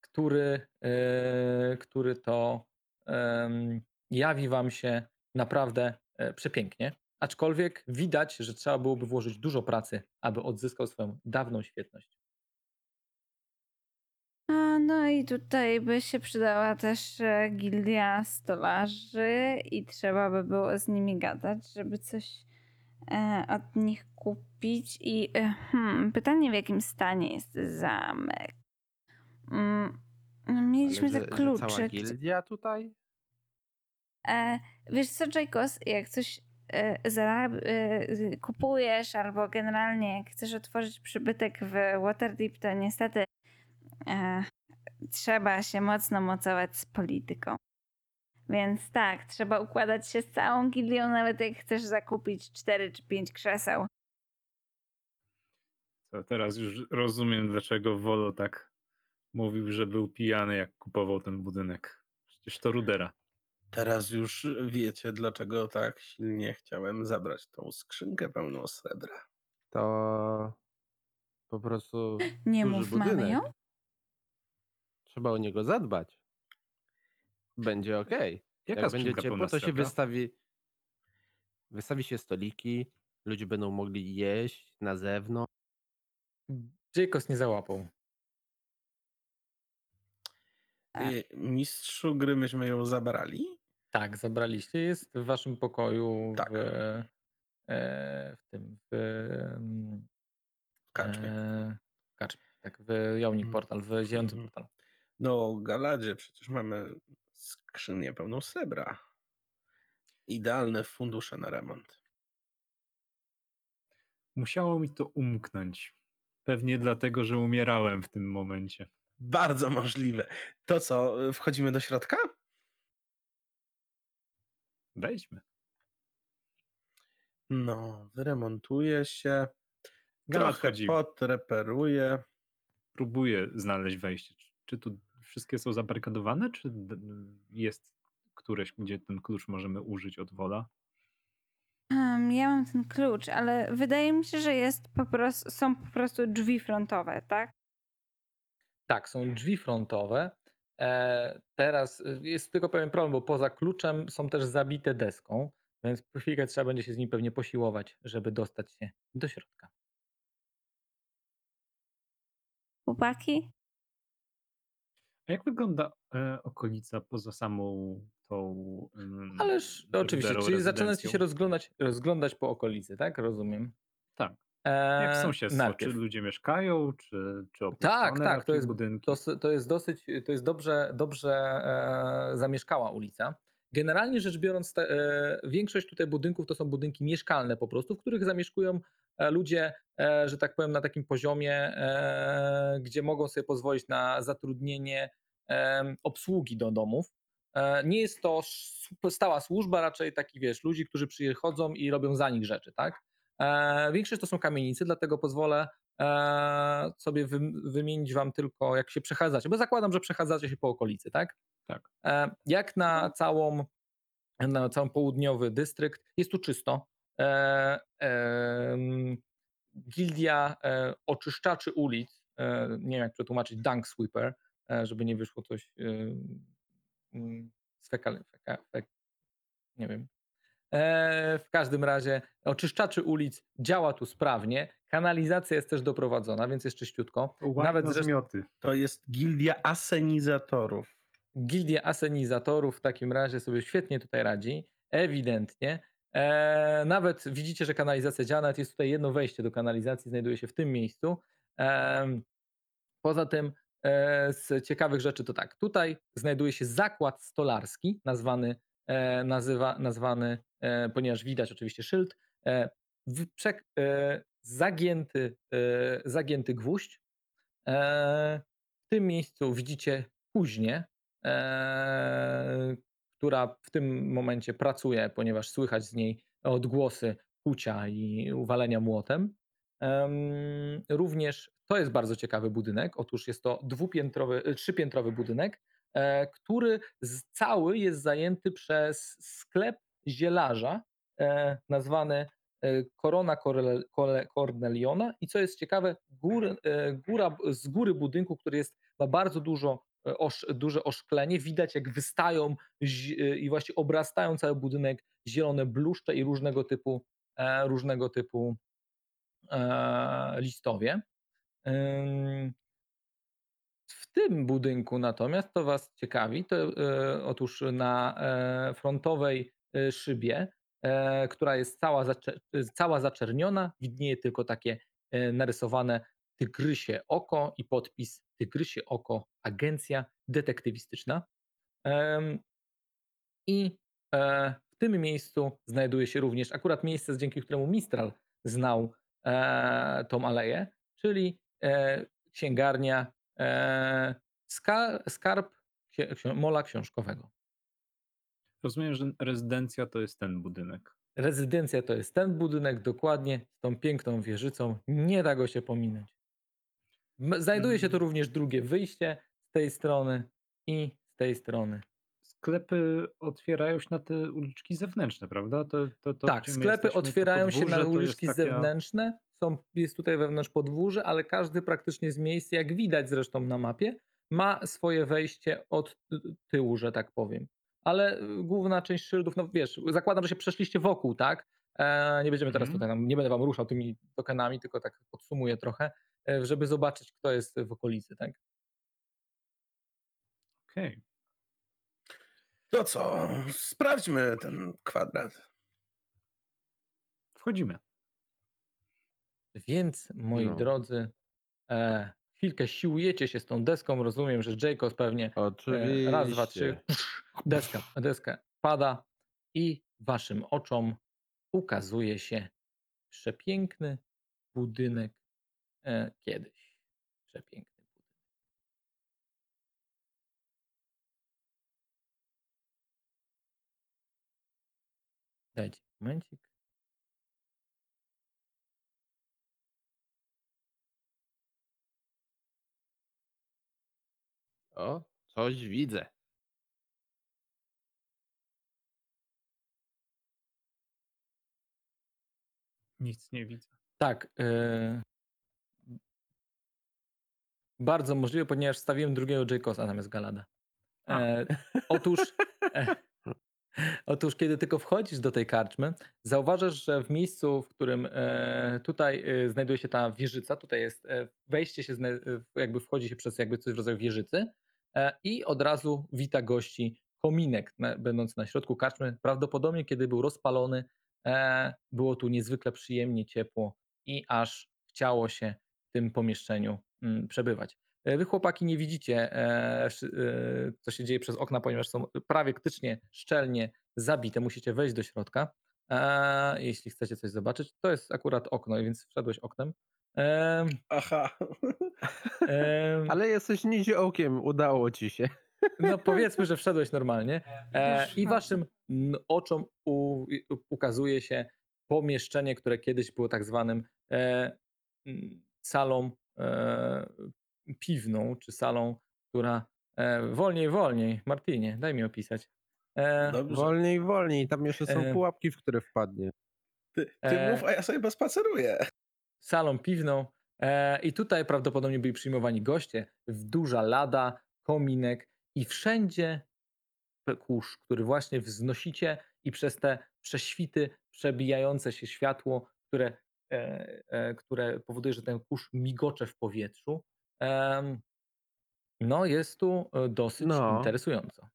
[SPEAKER 2] który, e, który to em, jawi wam się naprawdę e, przepięknie. Aczkolwiek widać, że trzeba byłoby włożyć dużo pracy, aby odzyskał swoją dawną świetność.
[SPEAKER 5] No i tutaj by się przydała też e, gildia stolarzy i trzeba by było z nimi gadać, żeby coś e, od nich kupić. I e, hmm, pytanie, w jakim stanie jest zamek? Mm, no, mieliśmy
[SPEAKER 3] Ale
[SPEAKER 5] te klucze.
[SPEAKER 3] Cała gildia tutaj?
[SPEAKER 5] Wiesz co, Jacos, jak coś zarab- kupujesz albo generalnie jak chcesz otworzyć przybytek w Waterdeep, to niestety trzeba się mocno mocować z polityką. Więc tak, trzeba układać się z całą gildią, nawet jak chcesz zakupić 4 czy 5 krzeseł.
[SPEAKER 4] To teraz już rozumiem, dlaczego Wolo tak mówił, że był pijany, jak kupował ten budynek. Przecież to Rudera.
[SPEAKER 1] Teraz już wiecie, dlaczego tak silnie chciałem zabrać tą skrzynkę pełną srebra.
[SPEAKER 3] To po prostu
[SPEAKER 5] Nie
[SPEAKER 3] duży
[SPEAKER 5] mów, mamy
[SPEAKER 3] budynek.
[SPEAKER 5] ją?
[SPEAKER 3] Trzeba o niego zadbać. Będzie ok.
[SPEAKER 4] Jaka
[SPEAKER 3] Jak będzie ciepło, to się wystawi. Wystawi się stoliki, ludzie będą mogli jeść na zewnątrz.
[SPEAKER 2] Jacos nie załapał.
[SPEAKER 1] Y, Mistrzu gry myśmy ją zabrali?
[SPEAKER 2] Tak, zabraliście. Jest w waszym pokoju
[SPEAKER 1] Tak.
[SPEAKER 2] w, e, w tym, w, mm,
[SPEAKER 1] W karczmie.
[SPEAKER 2] e, w karczmie, tak, w Jałnik
[SPEAKER 1] Mhm.
[SPEAKER 2] Portal, w ziejącym
[SPEAKER 1] Mhm.
[SPEAKER 2] portalu.
[SPEAKER 1] No, Galadzie, przecież mamy skrzynię pełną srebra. Idealne fundusze na remont.
[SPEAKER 4] Musiało mi to umknąć. Pewnie dlatego, że umierałem w tym momencie.
[SPEAKER 1] Bardzo możliwe. To co, y, wchodzimy do środka?
[SPEAKER 4] Wejdźmy.
[SPEAKER 1] No, wyremontuje się. Trochę podreperuje.
[SPEAKER 4] Próbuję znaleźć wejście. Czy tu wszystkie są zabarykadowane, czy jest któreś, gdzie ten klucz możemy użyć od Wola?
[SPEAKER 5] Em, ja mam ten klucz, ale wydaje mi się, że jest po prostu, są po prostu drzwi frontowe, tak?
[SPEAKER 2] Tak, są drzwi frontowe. E, teraz y, jest tylko pewien problem, bo poza kluczem są też zabite deską, więc po chwilkę trzeba będzie się z nim pewnie posiłować, żeby dostać się do środka.
[SPEAKER 5] Chłopaki?
[SPEAKER 4] A jak wygląda e, okolica poza samą tą. em,
[SPEAKER 2] Ależ oczywiście, czyli zaczynacie się
[SPEAKER 4] rezydencją?
[SPEAKER 2] rozglądać, rozglądać po okolicy, tak? Rozumiem.
[SPEAKER 4] Tak.
[SPEAKER 2] E,
[SPEAKER 4] Jak sąsiedztwo?
[SPEAKER 2] najpierw.
[SPEAKER 4] Czy ludzie mieszkają, czy, czy
[SPEAKER 2] Tak, tak, to jest,
[SPEAKER 4] budynki?
[SPEAKER 2] to, to jest dosyć, to jest dobrze, dobrze e, zamieszkała ulica. Generalnie rzecz biorąc, te, e, większość tutaj budynków to są budynki mieszkalne po prostu, w których zamieszkują e, ludzie, e, że tak powiem, na takim poziomie, e, gdzie mogą sobie pozwolić na zatrudnienie obsługi do domów. E, nie jest to stała służba, raczej taki, wiesz, ludzi, którzy przychodzą i robią za nich rzeczy, tak? E, większość to są kamienice, dlatego pozwolę e, sobie wym- wymienić wam tylko, jak się przechadzacie, bo zakładam, że przechadzacie się po okolicy, tak?
[SPEAKER 4] Tak.
[SPEAKER 2] Jak na całą, na cały południowy dystrykt, jest tu czysto. Gildia oczyszczaczy ulic, nie wiem jak przetłumaczyć, dung sweeper, żeby nie wyszło coś e, mm, z fekal, feka, fek, nie wiem. E, w każdym razie oczyszczaczy ulic działa tu sprawnie, kanalizacja jest też doprowadzona, więc jest czyściutko. Nawet
[SPEAKER 4] na
[SPEAKER 2] zresztą
[SPEAKER 4] zmioty.
[SPEAKER 1] To jest gildia asenizatorów.
[SPEAKER 2] Gildia asenizatorów w takim razie sobie świetnie tutaj radzi, ewidentnie. E, nawet widzicie, że kanalizacja działa, nawet jest tutaj jedno wejście do kanalizacji, znajduje się w tym miejscu. Poza tym e, z ciekawych rzeczy to tak, tutaj znajduje się zakład stolarski, nazwany, e, nazywa, nazwany e, ponieważ widać oczywiście szyld, e, w, przek, e, zagięty, e, zagięty gwóźdź. E, w tym miejscu widzicie e, która w tym momencie pracuje, ponieważ słychać z niej odgłosy kucia i uwalenia młotem. Em, Również to jest bardzo ciekawy budynek. Otóż jest to dwupiętrowy, e, trzypiętrowy budynek, e, który cały jest zajęty przez sklep zielarza e, nazwany e, Korona Cole- Corneliona i co jest ciekawe, gór, e, góra, z góry budynku, który jest, ma bardzo dużo, e, osz, duże oszklenie, widać jak wystają e, i właśnie obrastają cały budynek zielone bluszcze i różnego typu, e, różnego typu e, listowie. W tym budynku natomiast to Was ciekawi, to e, otóż na e, frontowej e, szybie, która jest cała, zacze- e, cała zaczerniona, widnieje tylko takie narysowane tygrysie oko i podpis tygrysie oko agencja detektywistyczna. I w tym miejscu znajduje się również akurat miejsce, dzięki któremu Mistral znał tą aleję, czyli księgarnia e, ska, skarb mola książkowego.
[SPEAKER 4] Rozumiem, że rezydencja to jest ten budynek.
[SPEAKER 2] Rezydencja to jest ten budynek dokładnie z tą piękną wieżycą. Nie da go się pominąć. Znajduje się tu
[SPEAKER 4] Mm.
[SPEAKER 2] również drugie wyjście z tej strony i z tej strony.
[SPEAKER 4] Sklepy otwierają się na te uliczki zewnętrzne, prawda? To, to, to
[SPEAKER 2] tak, sklepy otwierają się na uliczki
[SPEAKER 4] taka-
[SPEAKER 2] zewnętrzne. Są, jest tutaj wewnątrz podwórze, ale każdy praktycznie z miejsc, jak widać zresztą na mapie, ma swoje wejście od ty- tyłu, że tak powiem. Ale y, główna część szyldów, no wiesz, zakładam, że się przeszliście wokół, tak? E, nie będziemy teraz
[SPEAKER 4] Mhm.
[SPEAKER 2] tutaj, nie będę wam ruszał tymi tokenami, tylko tak podsumuję trochę, e, żeby zobaczyć, kto jest w okolicy, tak?
[SPEAKER 4] Okej.
[SPEAKER 1] To co? Sprawdźmy ten kwadrat.
[SPEAKER 4] Wchodzimy.
[SPEAKER 2] Więc, moi
[SPEAKER 3] No.
[SPEAKER 2] drodzy, e, chwilkę siłujecie się z tą deską. Rozumiem, że Jacob pewnie. E, Raz, dwa, trzy. Deska, deska pada i waszym oczom ukazuje się przepiękny budynek e, kiedyś. Przepiękny budynek. Dajcie momencik.
[SPEAKER 3] O, coś widzę.
[SPEAKER 4] Nic nie widzę.
[SPEAKER 2] Tak. E, bardzo możliwe, ponieważ wstawiłem drugiego Jacosa zamiast Galada.
[SPEAKER 4] A.
[SPEAKER 2] E, otóż, e, otóż, kiedy tylko wchodzisz do tej karczmy, zauważasz, że w miejscu, w którym e, tutaj e, znajduje się ta wieżyca, tutaj jest e, wejście się, zna- e, jakby wchodzi się przez jakby coś w rodzaju wieżycy i od razu wita gości kominek będący na środku karczmy. Prawdopodobnie, kiedy był rozpalony, e, było tu niezwykle przyjemnie, ciepło i aż chciało się w tym pomieszczeniu mm, przebywać. E, Wy chłopaki nie widzicie, e, e, co się dzieje przez okna, ponieważ są prawie praktycznie szczelnie zabite. Musicie wejść do środka, e, jeśli chcecie coś zobaczyć. To jest akurat okno, więc wszedłeś oknem.
[SPEAKER 1] Aha.
[SPEAKER 3] Ale jesteś niziołkiem, udało ci się.
[SPEAKER 2] no powiedzmy, że wszedłeś normalnie. E,
[SPEAKER 5] Już
[SPEAKER 2] I
[SPEAKER 5] mam.
[SPEAKER 2] waszym oczom u, ukazuje się pomieszczenie, które kiedyś było tak zwanym e, salą e, piwną, czy salą, która e, wolniej, wolniej. Martinie, daj mi opisać. E,
[SPEAKER 1] Dobrze.
[SPEAKER 3] Wolniej, wolniej. Tam jeszcze są
[SPEAKER 2] E,
[SPEAKER 3] pułapki, w które wpadnie.
[SPEAKER 1] Ty, ty
[SPEAKER 2] E,
[SPEAKER 1] mów, a ja sobie spaceruję.
[SPEAKER 2] Salą piwną. E, I tutaj prawdopodobnie byli przyjmowani goście, w duża lada, kominek i wszędzie kurz, który właśnie wznosicie i przez te prześwity, przebijające się światło, które, e, e, które powoduje, że ten kurz migocze w powietrzu. no jest tu dosyć
[SPEAKER 3] No.
[SPEAKER 2] interesująco.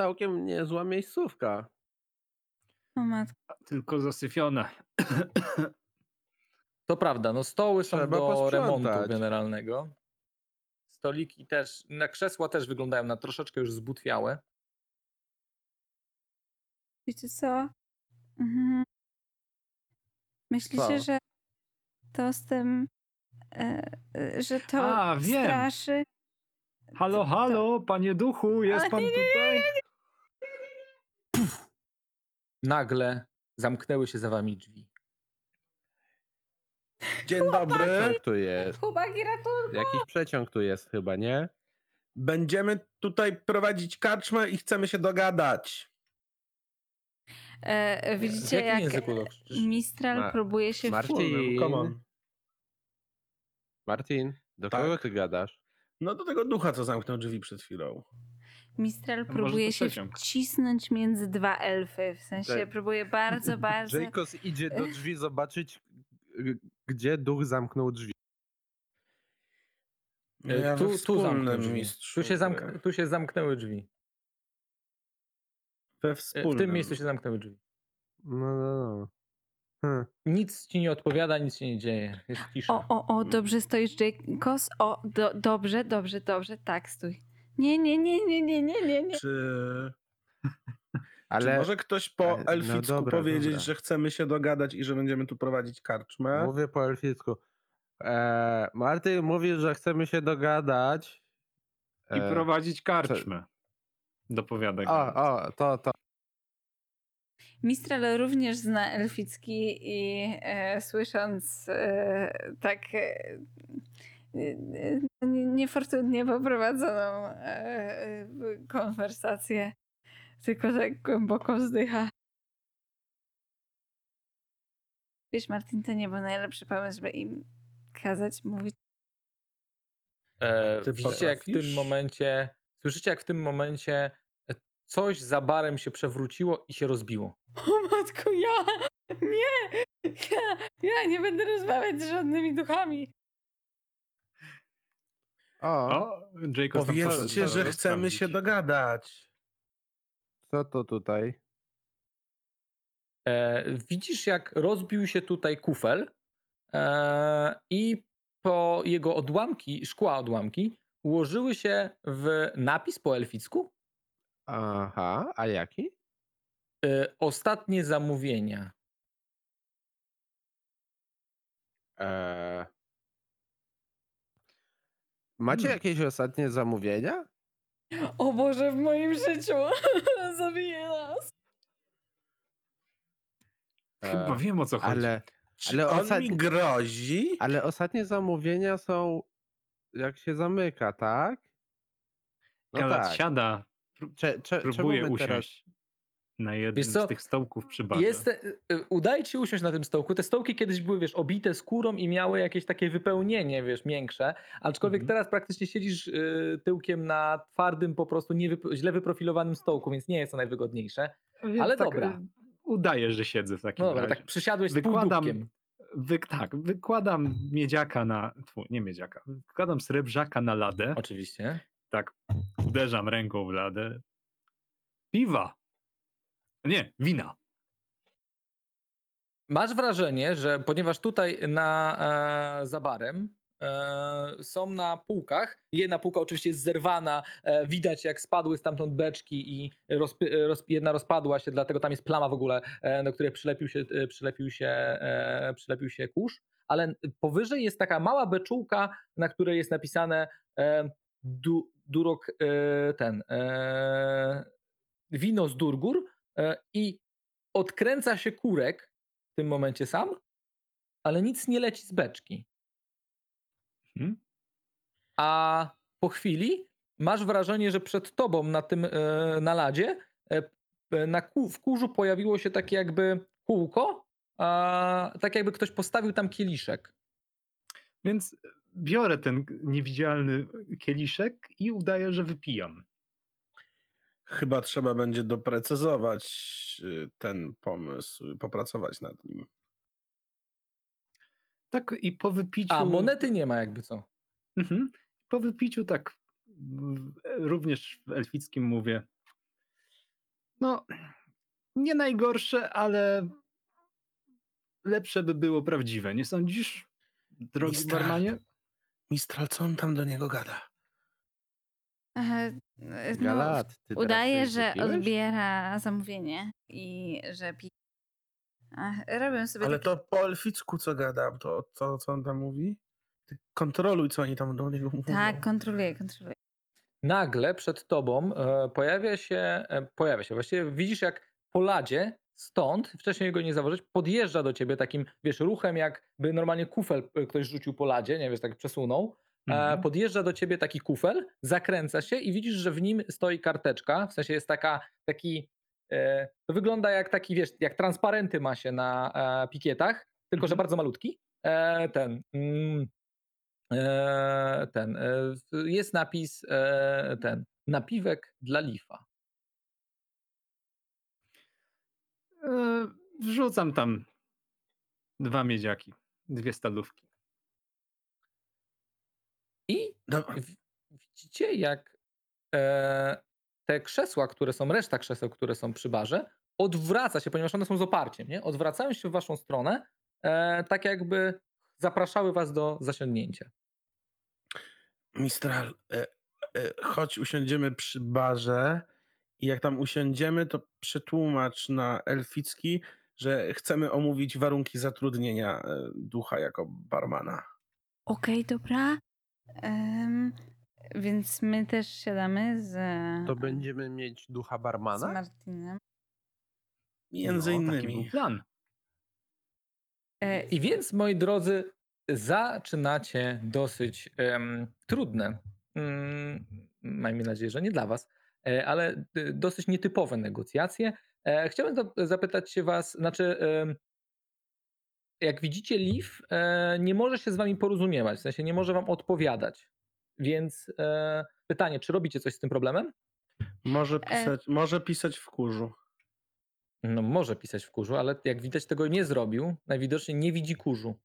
[SPEAKER 3] Całkiem niezła miejscówka.
[SPEAKER 5] O matko.
[SPEAKER 4] Tylko zasyfione.
[SPEAKER 2] To prawda, no stoły są
[SPEAKER 3] Trzeba
[SPEAKER 2] do remontu
[SPEAKER 3] posprzątać.
[SPEAKER 2] generalnego. Stoliki też, na krzesła też wyglądają na troszeczkę już zbutwiałe.
[SPEAKER 5] Wiecie co? Mhm. Myślicie,
[SPEAKER 3] Co?
[SPEAKER 5] że to z tym, e, e, że to
[SPEAKER 4] A, wiem.
[SPEAKER 5] straszy?
[SPEAKER 4] Halo, halo, panie duchu, jest
[SPEAKER 5] Ale
[SPEAKER 4] pan
[SPEAKER 5] nie, nie,
[SPEAKER 4] tutaj?
[SPEAKER 2] Nagle zamknęły się za wami drzwi.
[SPEAKER 1] Dzień dobry.
[SPEAKER 3] Przeciąg tu jest.
[SPEAKER 5] Chłopaki ratunku!
[SPEAKER 3] Jakiś przeciąg tu jest chyba, nie?
[SPEAKER 1] Będziemy tutaj prowadzić karczmę i chcemy się dogadać.
[SPEAKER 5] E,
[SPEAKER 2] W
[SPEAKER 5] widzicie,
[SPEAKER 2] jakim
[SPEAKER 5] jak
[SPEAKER 2] języku to krzyczysz?
[SPEAKER 5] Mistral
[SPEAKER 3] Ma-
[SPEAKER 5] próbuje się
[SPEAKER 3] Marcin.
[SPEAKER 1] Wspólnym, come on.
[SPEAKER 3] Martin, do
[SPEAKER 1] Tak.
[SPEAKER 3] kogo ty gadasz?
[SPEAKER 1] No do tego ducha, co zamknął drzwi przed chwilą.
[SPEAKER 5] Mistral
[SPEAKER 4] może
[SPEAKER 5] próbuje
[SPEAKER 4] to
[SPEAKER 5] się
[SPEAKER 4] przeciąg.
[SPEAKER 5] wcisnąć między dwa elfy. W sensie
[SPEAKER 3] Tak.
[SPEAKER 5] próbuje bardzo, bardzo.
[SPEAKER 3] Jacobs idzie do drzwi zobaczyć, gdzie duch zamknął drzwi.
[SPEAKER 1] No
[SPEAKER 2] E,
[SPEAKER 1] ja
[SPEAKER 2] tu, tu, zamknął drzwi.
[SPEAKER 1] mistrzu.
[SPEAKER 2] tu, się zamk tu się zamknęły drzwi.
[SPEAKER 1] We
[SPEAKER 2] E,
[SPEAKER 1] wspólnym.
[SPEAKER 2] W tym miejscu się zamknęły drzwi.
[SPEAKER 3] No, no, no. Hm.
[SPEAKER 2] Nic ci nie odpowiada, nic się nie dzieje. Jest cisza.
[SPEAKER 5] O, o, o, dobrze stoisz, Jacobs. O, do, dobrze, dobrze, dobrze. Tak, stój. Nie, nie, nie, nie, nie, nie, nie, nie.
[SPEAKER 1] Czy,
[SPEAKER 3] Ale
[SPEAKER 1] czy może ktoś po
[SPEAKER 3] Ale- no
[SPEAKER 1] elficku
[SPEAKER 3] dobra,
[SPEAKER 1] powiedzieć,
[SPEAKER 3] dobra.
[SPEAKER 1] że chcemy się dogadać i że będziemy tu prowadzić karczmę?
[SPEAKER 3] mówię po elficku. E, Martin mówi, że chcemy się dogadać.
[SPEAKER 4] I
[SPEAKER 3] E,
[SPEAKER 4] prowadzić karczmę. Dopowiada
[SPEAKER 3] O, o, to, to.
[SPEAKER 5] Mistral również zna elficki i e, słysząc e, tak e, e, nie- niefortunnie poprowadzoną e, e, konwersację, tylko tak głęboko wzdycha. Wiesz, Martin, to nie był najlepszy pomysł, żeby im kazać mówić.
[SPEAKER 2] E, widzicie, jak w tym momencie, słyszycie, jak w tym momencie e, coś za barem się przewróciło i się rozbiło.
[SPEAKER 5] O matko, ja! Nie! Ja, ja nie będę rozmawiać z żadnymi duchami.
[SPEAKER 3] O,
[SPEAKER 4] O, Jacob
[SPEAKER 1] Powiedzcie, że chcemy się dogadać.
[SPEAKER 3] Co to tutaj?
[SPEAKER 2] E, widzisz, jak rozbił się tutaj kufel e, i po jego odłamki, szkła odłamki, ułożyły się w napis po elficku
[SPEAKER 3] Aha, a jaki?
[SPEAKER 2] e, ostatnie zamówienia.
[SPEAKER 3] E... Macie
[SPEAKER 1] Hmm.
[SPEAKER 3] jakieś ostatnie zamówienia?
[SPEAKER 5] O Boże, w moim życiu zabije nas.
[SPEAKER 4] Chyba
[SPEAKER 3] E,
[SPEAKER 4] wiem o co chodzi.
[SPEAKER 3] ale,
[SPEAKER 1] Czy
[SPEAKER 3] Ale
[SPEAKER 1] on
[SPEAKER 3] osad-
[SPEAKER 1] mi grozi?
[SPEAKER 3] ale ostatnie zamówienia są jak się zamyka, tak? No
[SPEAKER 4] Galat
[SPEAKER 3] tak.
[SPEAKER 4] siada,
[SPEAKER 3] Cze, cze,
[SPEAKER 4] próbuje
[SPEAKER 3] czemu my teraz...
[SPEAKER 4] na jednym z tych stołków przy barze.
[SPEAKER 2] Jest, e, e, udaje ci się usiąść na tym stołku. Te stołki kiedyś były, wiesz, obite skórą i miały jakieś takie wypełnienie, wiesz, większe. Aczkolwiek
[SPEAKER 4] Mhm.
[SPEAKER 2] teraz praktycznie siedzisz e, tyłkiem na twardym, po prostu niewyp- źle wyprofilowanym stołku, więc nie jest to najwygodniejsze.
[SPEAKER 4] Więc
[SPEAKER 2] ale
[SPEAKER 4] tak,
[SPEAKER 2] dobra.
[SPEAKER 4] Udaję, że siedzę w takim
[SPEAKER 2] No dobra,
[SPEAKER 4] razie.
[SPEAKER 2] tak przysiadłeś z
[SPEAKER 4] Wykładam,
[SPEAKER 2] półdubkiem.
[SPEAKER 4] wy, tak, wykładam miedziaka na, tfu, nie miedziaka, wykładam srebrzaka na ladę,
[SPEAKER 2] Oczywiście.
[SPEAKER 4] tak, uderzam ręką w ladę. Piwa! Nie, wina.
[SPEAKER 2] Masz wrażenie, że ponieważ tutaj na, e, za barem e, są na półkach, jedna półka oczywiście jest zerwana, e, widać jak spadły stamtąd beczki i e, roz, jedna rozpadła się, dlatego tam jest plama w ogóle, e, do której przylepił się, e, przylepił się, e, przylepił się kurz, ale powyżej jest taka mała beczułka, na której jest napisane du, durok ten wino z Durgur i odkręca się kurek w tym momencie sam, ale nic nie leci z beczki.
[SPEAKER 4] Hmm?
[SPEAKER 2] A po chwili masz wrażenie, że przed tobą na tym e, naladzie e, e, na ku, w kurzu pojawiło się takie jakby kółko, a, tak jakby ktoś postawił tam kieliszek.
[SPEAKER 4] Więc biorę ten niewidzialny kieliszek i udaję, że wypijam.
[SPEAKER 1] Chyba trzeba będzie doprecyzować y, ten pomysł, popracować nad nim.
[SPEAKER 4] Tak i po wypiciu...
[SPEAKER 2] A monety nie ma jakby co.
[SPEAKER 4] Mhm. Po wypiciu tak również w elfickim mówię. No, nie najgorsze, ale lepsze by było prawdziwe, nie sądzisz, drogi
[SPEAKER 1] Mistrz.
[SPEAKER 4] barmanie?
[SPEAKER 1] Mistral, co on tam do niego gada?
[SPEAKER 5] E, no,
[SPEAKER 3] Galat, ty
[SPEAKER 5] udaje, że odbiera zamówienie i że pi... Ach, Robię sobie
[SPEAKER 1] Ale
[SPEAKER 5] takie...
[SPEAKER 1] to po elficku co gada? To co, co on tam mówi? Ty kontroluj, co oni tam do niego mówią.
[SPEAKER 5] Tak, kontroluję, kontroluję.
[SPEAKER 2] Nagle przed tobą e, pojawia się, e, pojawia się, właściwie widzisz jak po ladzie stąd, wcześniej go nie zauważyć, podjeżdża do ciebie takim, wiesz, ruchem jakby normalnie kufel ktoś rzucił po ladzie, nie wiesz, tak przesunął. E,
[SPEAKER 4] Mhm.
[SPEAKER 2] podjeżdża do ciebie taki kufel, zakręca się i widzisz, że w nim stoi karteczka, w sensie jest taka, taki, e, to wygląda jak taki, wiesz, jak transparenty ma się na e, pikietach, tylko że
[SPEAKER 4] Mhm.
[SPEAKER 2] bardzo malutki. Ten, mm, ten, jest napis, ten, napiwek dla lifa.
[SPEAKER 4] Wrzucam tam dwa miedziaki, dwie stalówki.
[SPEAKER 2] I
[SPEAKER 1] No,
[SPEAKER 2] w- widzicie, jak e, te krzesła, które są, reszta krzeseł, które są przy barze, odwraca się, ponieważ one są z oparciem, nie? Odwracają się w waszą stronę, e, tak jakby zapraszały was do zasiądnięcia.
[SPEAKER 1] Mistral, e, e, chodź usiądziemy przy barze i jak tam usiądziemy, to przetłumacz na elficki, że chcemy omówić warunki zatrudnienia e, ducha jako barmana.
[SPEAKER 5] Okej, dobra. Em, więc my też siadamy z,
[SPEAKER 3] To będziemy mieć ducha
[SPEAKER 5] z
[SPEAKER 3] barmana?
[SPEAKER 5] Martinem.
[SPEAKER 1] Między
[SPEAKER 4] no, Taki
[SPEAKER 1] innymi.
[SPEAKER 4] był plan.
[SPEAKER 5] E,
[SPEAKER 2] I więc, moi drodzy, zaczynacie dosyć em, trudne, mm, miejmy nadzieję, że nie dla was, e, ale y, dosyć nietypowe negocjacje. E, chciałbym zapytać się was, znaczy, em, jak widzicie, Leaf e, nie może się z wami porozumiewać, w sensie nie może wam odpowiadać. Więc e, pytanie, czy robicie coś z tym problemem?
[SPEAKER 1] Może pisać, może pisać w kurzu.
[SPEAKER 2] No może pisać w kurzu, ale jak widać tego nie zrobił, najwidoczniej nie widzi kurzu.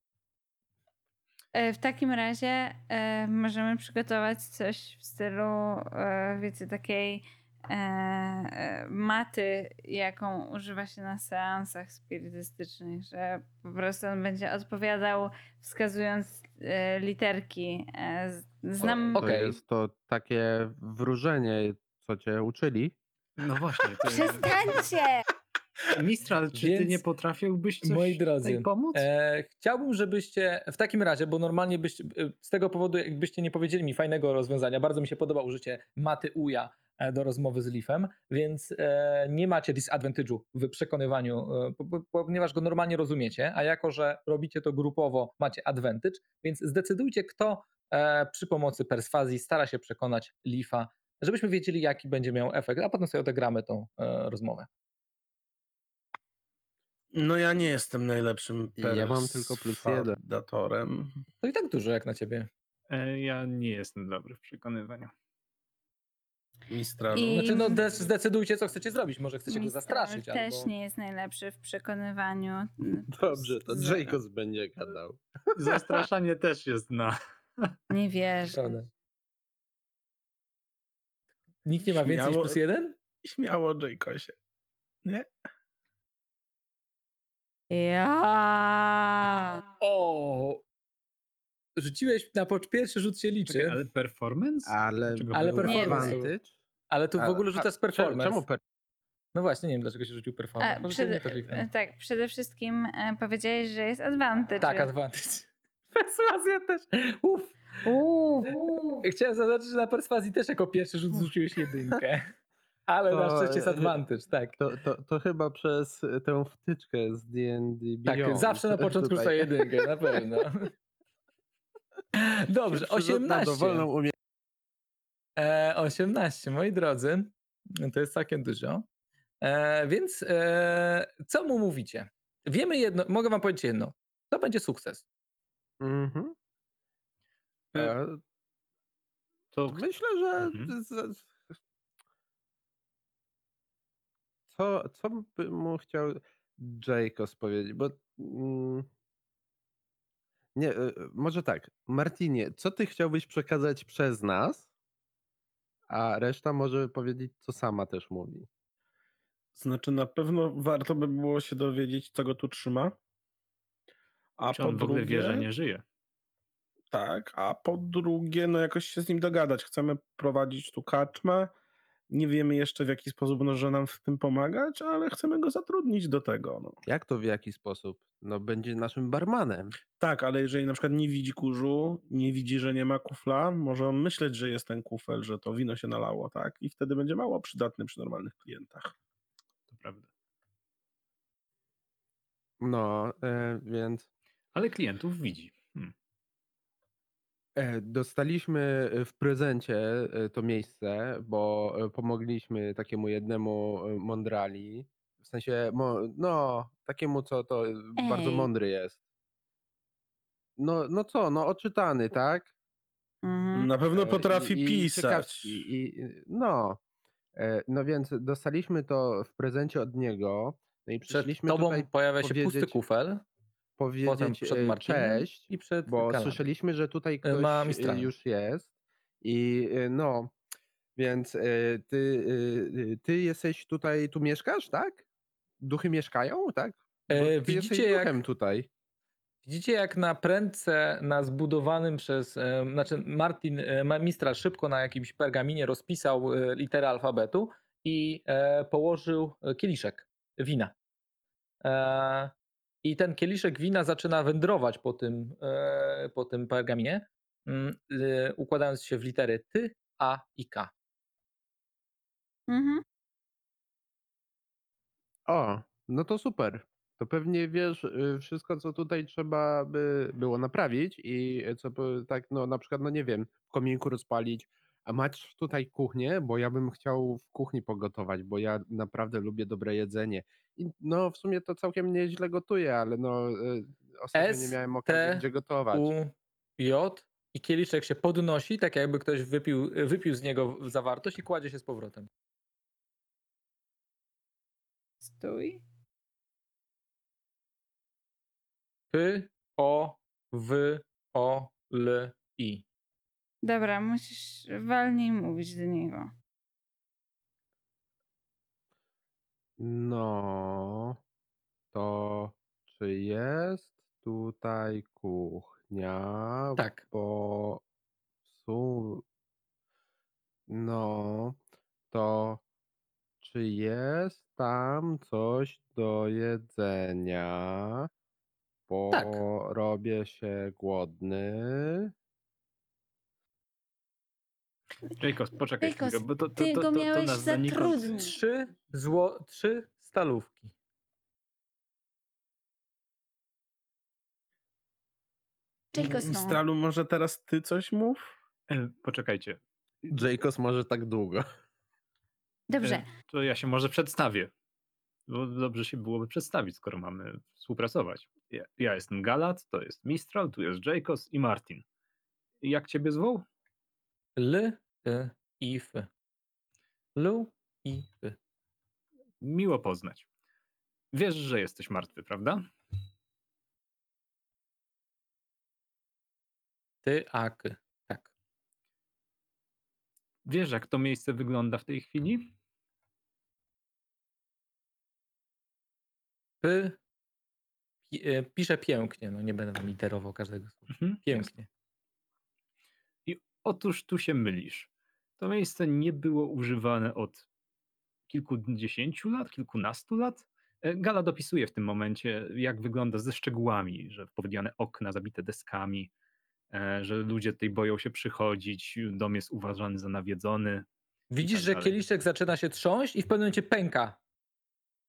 [SPEAKER 5] E, W takim razie e, możemy przygotować coś w stylu, e, wiecie, takiej e, e, maty, jaką używa się na seansach spirytystycznych, że po prostu on będzie odpowiadał wskazując e, literki. E, z- znam.
[SPEAKER 2] O-
[SPEAKER 3] To
[SPEAKER 2] Okej.
[SPEAKER 3] jest to takie wróżenie, co cię uczyli.
[SPEAKER 4] No właśnie. To
[SPEAKER 5] Przestańcie!
[SPEAKER 4] Mistral, czy ty
[SPEAKER 2] Więc,
[SPEAKER 4] nie potrafiłbyś coś
[SPEAKER 2] moi drodzy,
[SPEAKER 4] tutaj pomóc?
[SPEAKER 2] E, chciałbym, żebyście w takim razie, bo normalnie byście, e, z tego powodu, jakbyście nie powiedzieli mi fajnego rozwiązania, bardzo mi się podoba użycie maty uja do rozmowy z Leafem, więc e, nie macie disadvantage'u w przekonywaniu, e, po- po- ponieważ go normalnie rozumiecie, a jako, że robicie to grupowo, macie advantage, więc zdecydujcie, kto e, przy pomocy perswazji stara się przekonać Leafa, żebyśmy wiedzieli, jaki będzie miał efekt, a potem sobie odegramy tą e, rozmowę.
[SPEAKER 1] No ja nie jestem najlepszym
[SPEAKER 3] Ja mam tylko plus jeden.
[SPEAKER 1] perswadatorem.
[SPEAKER 2] To i tak dużo jak na ciebie.
[SPEAKER 4] E, Ja nie jestem dobry w przekonywaniu.
[SPEAKER 5] I-
[SPEAKER 2] Znaczy, no de- zdecydujcie, co chcecie zrobić. Może chcecie go
[SPEAKER 5] Mistral
[SPEAKER 2] zastraszyć,
[SPEAKER 5] też
[SPEAKER 2] albo...
[SPEAKER 5] nie jest najlepszy w przekonywaniu.
[SPEAKER 3] Dobrze, to Jacobs będzie gadał.
[SPEAKER 4] Zastraszanie też jest na.
[SPEAKER 5] Nie wierzę.
[SPEAKER 2] Nikt nie ma więcej niż
[SPEAKER 1] Śmiało-
[SPEAKER 2] plus jeden?
[SPEAKER 1] Śmiało, Jacosie. Nie?
[SPEAKER 5] Ja.
[SPEAKER 2] O! Rzuciłeś na po pierwszy rzut się liczy,
[SPEAKER 4] Czekaj,
[SPEAKER 2] ale,
[SPEAKER 4] performance?
[SPEAKER 3] Ale,
[SPEAKER 4] Czego
[SPEAKER 2] Ale performance.
[SPEAKER 3] advantage.
[SPEAKER 2] Tu w ogóle
[SPEAKER 3] a
[SPEAKER 2] rzucasz
[SPEAKER 3] cze-
[SPEAKER 2] performance.
[SPEAKER 3] Czemu per...
[SPEAKER 2] No właśnie, nie wiem dlaczego się rzucił performance.
[SPEAKER 5] A, przede, e, tak, przede wszystkim e, powiedziałeś, że jest advantage.
[SPEAKER 2] Tak, advantage. Perswazja też. Uff.
[SPEAKER 5] Uuu.
[SPEAKER 2] Chciałem zaznaczyć, że na perswazji też jako pierwszy rzut rzuciłeś jedynkę. Ale na
[SPEAKER 3] To,
[SPEAKER 2] szczęście jest
[SPEAKER 3] e,
[SPEAKER 2] advantage, tak.
[SPEAKER 3] To, to, to chyba przez e, tę wtyczkę z D&D
[SPEAKER 2] Tak,
[SPEAKER 3] Beyond.
[SPEAKER 2] zawsze na początku rzucaj jedynkę, na pewno. Dobrze,
[SPEAKER 3] przyrzut na
[SPEAKER 2] 18.
[SPEAKER 3] dowolną umie...
[SPEAKER 2] E, 18, moi drodzy. To jest całkiem dużo. E, więc e, co mu mówicie? Wiemy jedno, mogę wam powiedzieć jedno. To będzie sukces.
[SPEAKER 3] Mhm.
[SPEAKER 4] E,
[SPEAKER 3] E,
[SPEAKER 4] To
[SPEAKER 3] Myślę, że.
[SPEAKER 4] Mhm.
[SPEAKER 3] Co, co by mu chciał Jacobs powiedzieć? Bo. mm, Nie, e, może tak. Martinie, co ty chciałbyś przekazać przez nas? A reszta może powiedzieć, co sama też mówi.
[SPEAKER 1] Znaczy na pewno warto by było się dowiedzieć, co go tu trzyma. A
[SPEAKER 4] czy
[SPEAKER 1] po
[SPEAKER 4] on w ogóle
[SPEAKER 1] drugie,
[SPEAKER 4] wie, że nie żyje?
[SPEAKER 1] Tak, a po drugie, no jakoś się z nim dogadać. Chcemy prowadzić tu kaczmę. Nie wiemy jeszcze w jaki sposób może nam w tym pomagać, ale chcemy go zatrudnić do tego. No.
[SPEAKER 3] Jak to w jaki sposób? No, będzie naszym barmanem.
[SPEAKER 1] Tak, ale jeżeli na przykład nie widzi kurzu, nie widzi, że nie ma kufla, może on myśleć, że jest ten kufel, że to wino się nalało, tak? I wtedy będzie mało przydatny przy normalnych klientach.
[SPEAKER 4] To prawda.
[SPEAKER 3] No, e, więc
[SPEAKER 4] Ale klientów widzi.
[SPEAKER 3] E, dostaliśmy w prezencie e, to miejsce, bo e, pomogliśmy takiemu jednemu e, mądrali. W sensie, mo, no, takiemu, co to e, bardzo
[SPEAKER 5] Ej.
[SPEAKER 3] mądry jest. No, no co, no oczytany, tak?
[SPEAKER 5] Mhm.
[SPEAKER 1] Na pewno
[SPEAKER 3] E,
[SPEAKER 1] potrafi
[SPEAKER 3] i, i
[SPEAKER 1] pisać.
[SPEAKER 3] ciekawski, I, no, e, no więc dostaliśmy to w prezencie od niego. No i
[SPEAKER 2] Przed
[SPEAKER 3] przyszliśmy
[SPEAKER 2] tobą
[SPEAKER 3] tutaj
[SPEAKER 2] pojawia się pusty
[SPEAKER 3] powiedzieć-
[SPEAKER 2] kufel, potem
[SPEAKER 3] powiedzieć
[SPEAKER 2] przed
[SPEAKER 3] e,
[SPEAKER 2] Marcinem
[SPEAKER 3] cześć,
[SPEAKER 2] i przed
[SPEAKER 3] bo
[SPEAKER 2] Galadem.
[SPEAKER 3] słyszeliśmy, że tutaj ktoś
[SPEAKER 2] ma
[SPEAKER 3] e,
[SPEAKER 2] Mistrala.
[SPEAKER 3] już jest. I e, no, więc e, ty, e, ty jesteś tutaj, tu mieszkasz, tak? Duchy mieszkają, tak? Bo
[SPEAKER 2] E,
[SPEAKER 3] ty jesteś
[SPEAKER 2] widzicie, jak-
[SPEAKER 3] duchem tutaj.
[SPEAKER 2] Widzicie, jak na prędce, na zbudowanym przez, e, znaczy Martin, e, ma- Mistral szybko na jakimś pergaminie rozpisał e, litery alfabetu i e, położył e, kieliszek wina. E, I ten kieliszek wina zaczyna wędrować po tym, e, po tym pergaminie, mm, e, układając się w litery ty, a i k.
[SPEAKER 5] Mhm.
[SPEAKER 3] O, no to super. To pewnie wiesz y, wszystko, co tutaj trzeba by było naprawić i co by tak, no na przykład, no nie wiem, w kominku rozpalić. A masz tutaj kuchnię, bo ja bym chciał w kuchni pogotować, bo ja naprawdę lubię dobre jedzenie. I no w sumie to całkiem nieźle gotuję, ale no y, ostatnio nie
[SPEAKER 2] S,
[SPEAKER 3] miałem okazji
[SPEAKER 2] T,
[SPEAKER 3] gdzie gotować.
[SPEAKER 2] U, J i kieliszek się podnosi, tak jakby ktoś wypił, wypił z niego zawartość i kładzie się z powrotem.
[SPEAKER 5] Stój.
[SPEAKER 2] P, O, W, O, L, I.
[SPEAKER 5] Dobra, musisz walniej mówić do niego.
[SPEAKER 3] No, to czy jest tutaj kuchnia?
[SPEAKER 2] Tak.
[SPEAKER 3] Bo w sum... No, to czy jest tam coś do jedzenia? Bo
[SPEAKER 2] Tak.
[SPEAKER 3] robię się głodny.
[SPEAKER 4] Jacobs, poczekaj
[SPEAKER 5] Jacobs,
[SPEAKER 4] chwilę, bo to, to,
[SPEAKER 5] ty
[SPEAKER 4] to,
[SPEAKER 5] go
[SPEAKER 4] to, to
[SPEAKER 5] miałeś
[SPEAKER 4] nas zanikąd...
[SPEAKER 5] zatrudnić.
[SPEAKER 2] Trzy, zło, trzy stalówki.
[SPEAKER 5] Jacobs, no.
[SPEAKER 1] Stralu, może teraz ty coś mów?
[SPEAKER 4] E, Poczekajcie,
[SPEAKER 3] Jacobs może tak długo.
[SPEAKER 5] Dobrze.
[SPEAKER 4] E, To ja się może przedstawię. Bo dobrze się byłoby przedstawić, skoro mamy współpracować. Ja, ja jestem Galat, to jest Mistral, tu jest Jacobs i Martin. Jak ciebie zwoł?
[SPEAKER 2] L, y, I, F. L, I, F.
[SPEAKER 4] Miło poznać. Wiesz, że jesteś martwy, prawda?
[SPEAKER 2] Ty, A, K. Tak.
[SPEAKER 4] Wiesz, jak to miejsce wygląda w tej chwili?
[SPEAKER 2] P, pi, e, piszę pięknie, no nie będę wam literował każdego słowa.
[SPEAKER 4] Mhm.
[SPEAKER 2] Pięknie.
[SPEAKER 4] I otóż tu się mylisz. To miejsce nie było używane od kilkudziesięciu lat, kilkunastu lat. E, Gala dopisuje w tym momencie, jak wygląda ze szczegółami, że powydiane okna zabite deskami, e, że ludzie tutaj boją się przychodzić, dom jest uważany za nawiedzony.
[SPEAKER 2] Widzisz,
[SPEAKER 4] tak
[SPEAKER 2] że kieliszek zaczyna się trząść i w pewnym momencie pęka,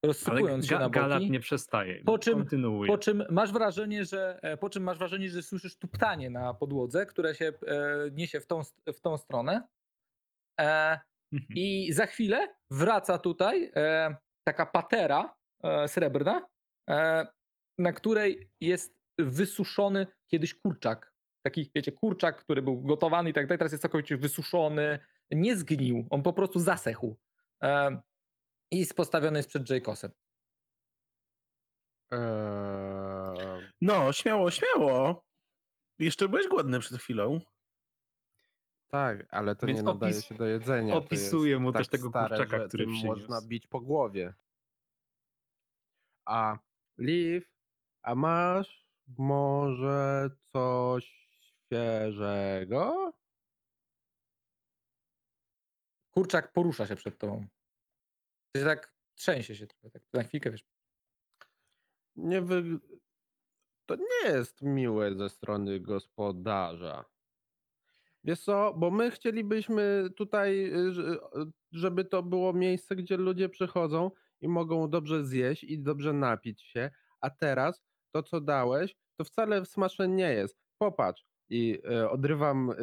[SPEAKER 2] rozsypując się na
[SPEAKER 4] Galat
[SPEAKER 2] boki.
[SPEAKER 4] nie przestaje.
[SPEAKER 2] Po czym-
[SPEAKER 4] kontynuuje.
[SPEAKER 2] Po czym masz wrażenie, że e, po czym masz wrażenie, że słyszysz tuptanie na podłodze, które się e, niesie w tą, w tą stronę. E,
[SPEAKER 4] Mhm.
[SPEAKER 2] I za chwilę wraca tutaj e, taka patera e, srebrna, e, na której jest wysuszony kiedyś kurczak. Taki, wiecie, kurczak, który był gotowany i tak dalej, teraz jest całkowicie wysuszony, nie zgnił, on po prostu zasechł. E, I jest postawiony jest przed Jacobsem.
[SPEAKER 3] Eee,
[SPEAKER 1] No, śmiało, śmiało. Jeszcze byłeś głodny przed chwilą.
[SPEAKER 3] Tak, ale to
[SPEAKER 4] Więc
[SPEAKER 3] nie nadaje
[SPEAKER 4] opis-
[SPEAKER 3] się do jedzenia. to jest
[SPEAKER 4] mu
[SPEAKER 3] tak
[SPEAKER 4] też tego
[SPEAKER 3] stare,
[SPEAKER 4] kurczaka,
[SPEAKER 3] że
[SPEAKER 4] który
[SPEAKER 3] tym
[SPEAKER 4] przyniósł.
[SPEAKER 3] można bić po głowie. A Liv, a masz może coś świeżego?
[SPEAKER 2] Kurczak porusza się przed tobą. Że tak trzęsie się trochę, tak na chwilkę, wiesz.
[SPEAKER 3] Nie wy... To nie jest miłe ze strony gospodarza. Wiesz co, bo my chcielibyśmy tutaj, y, żeby to było miejsce, gdzie ludzie przychodzą i mogą dobrze zjeść i dobrze napić się, a teraz to, co dałeś, to wcale smaczne nie jest. Popatrz. I e, odrywam, e,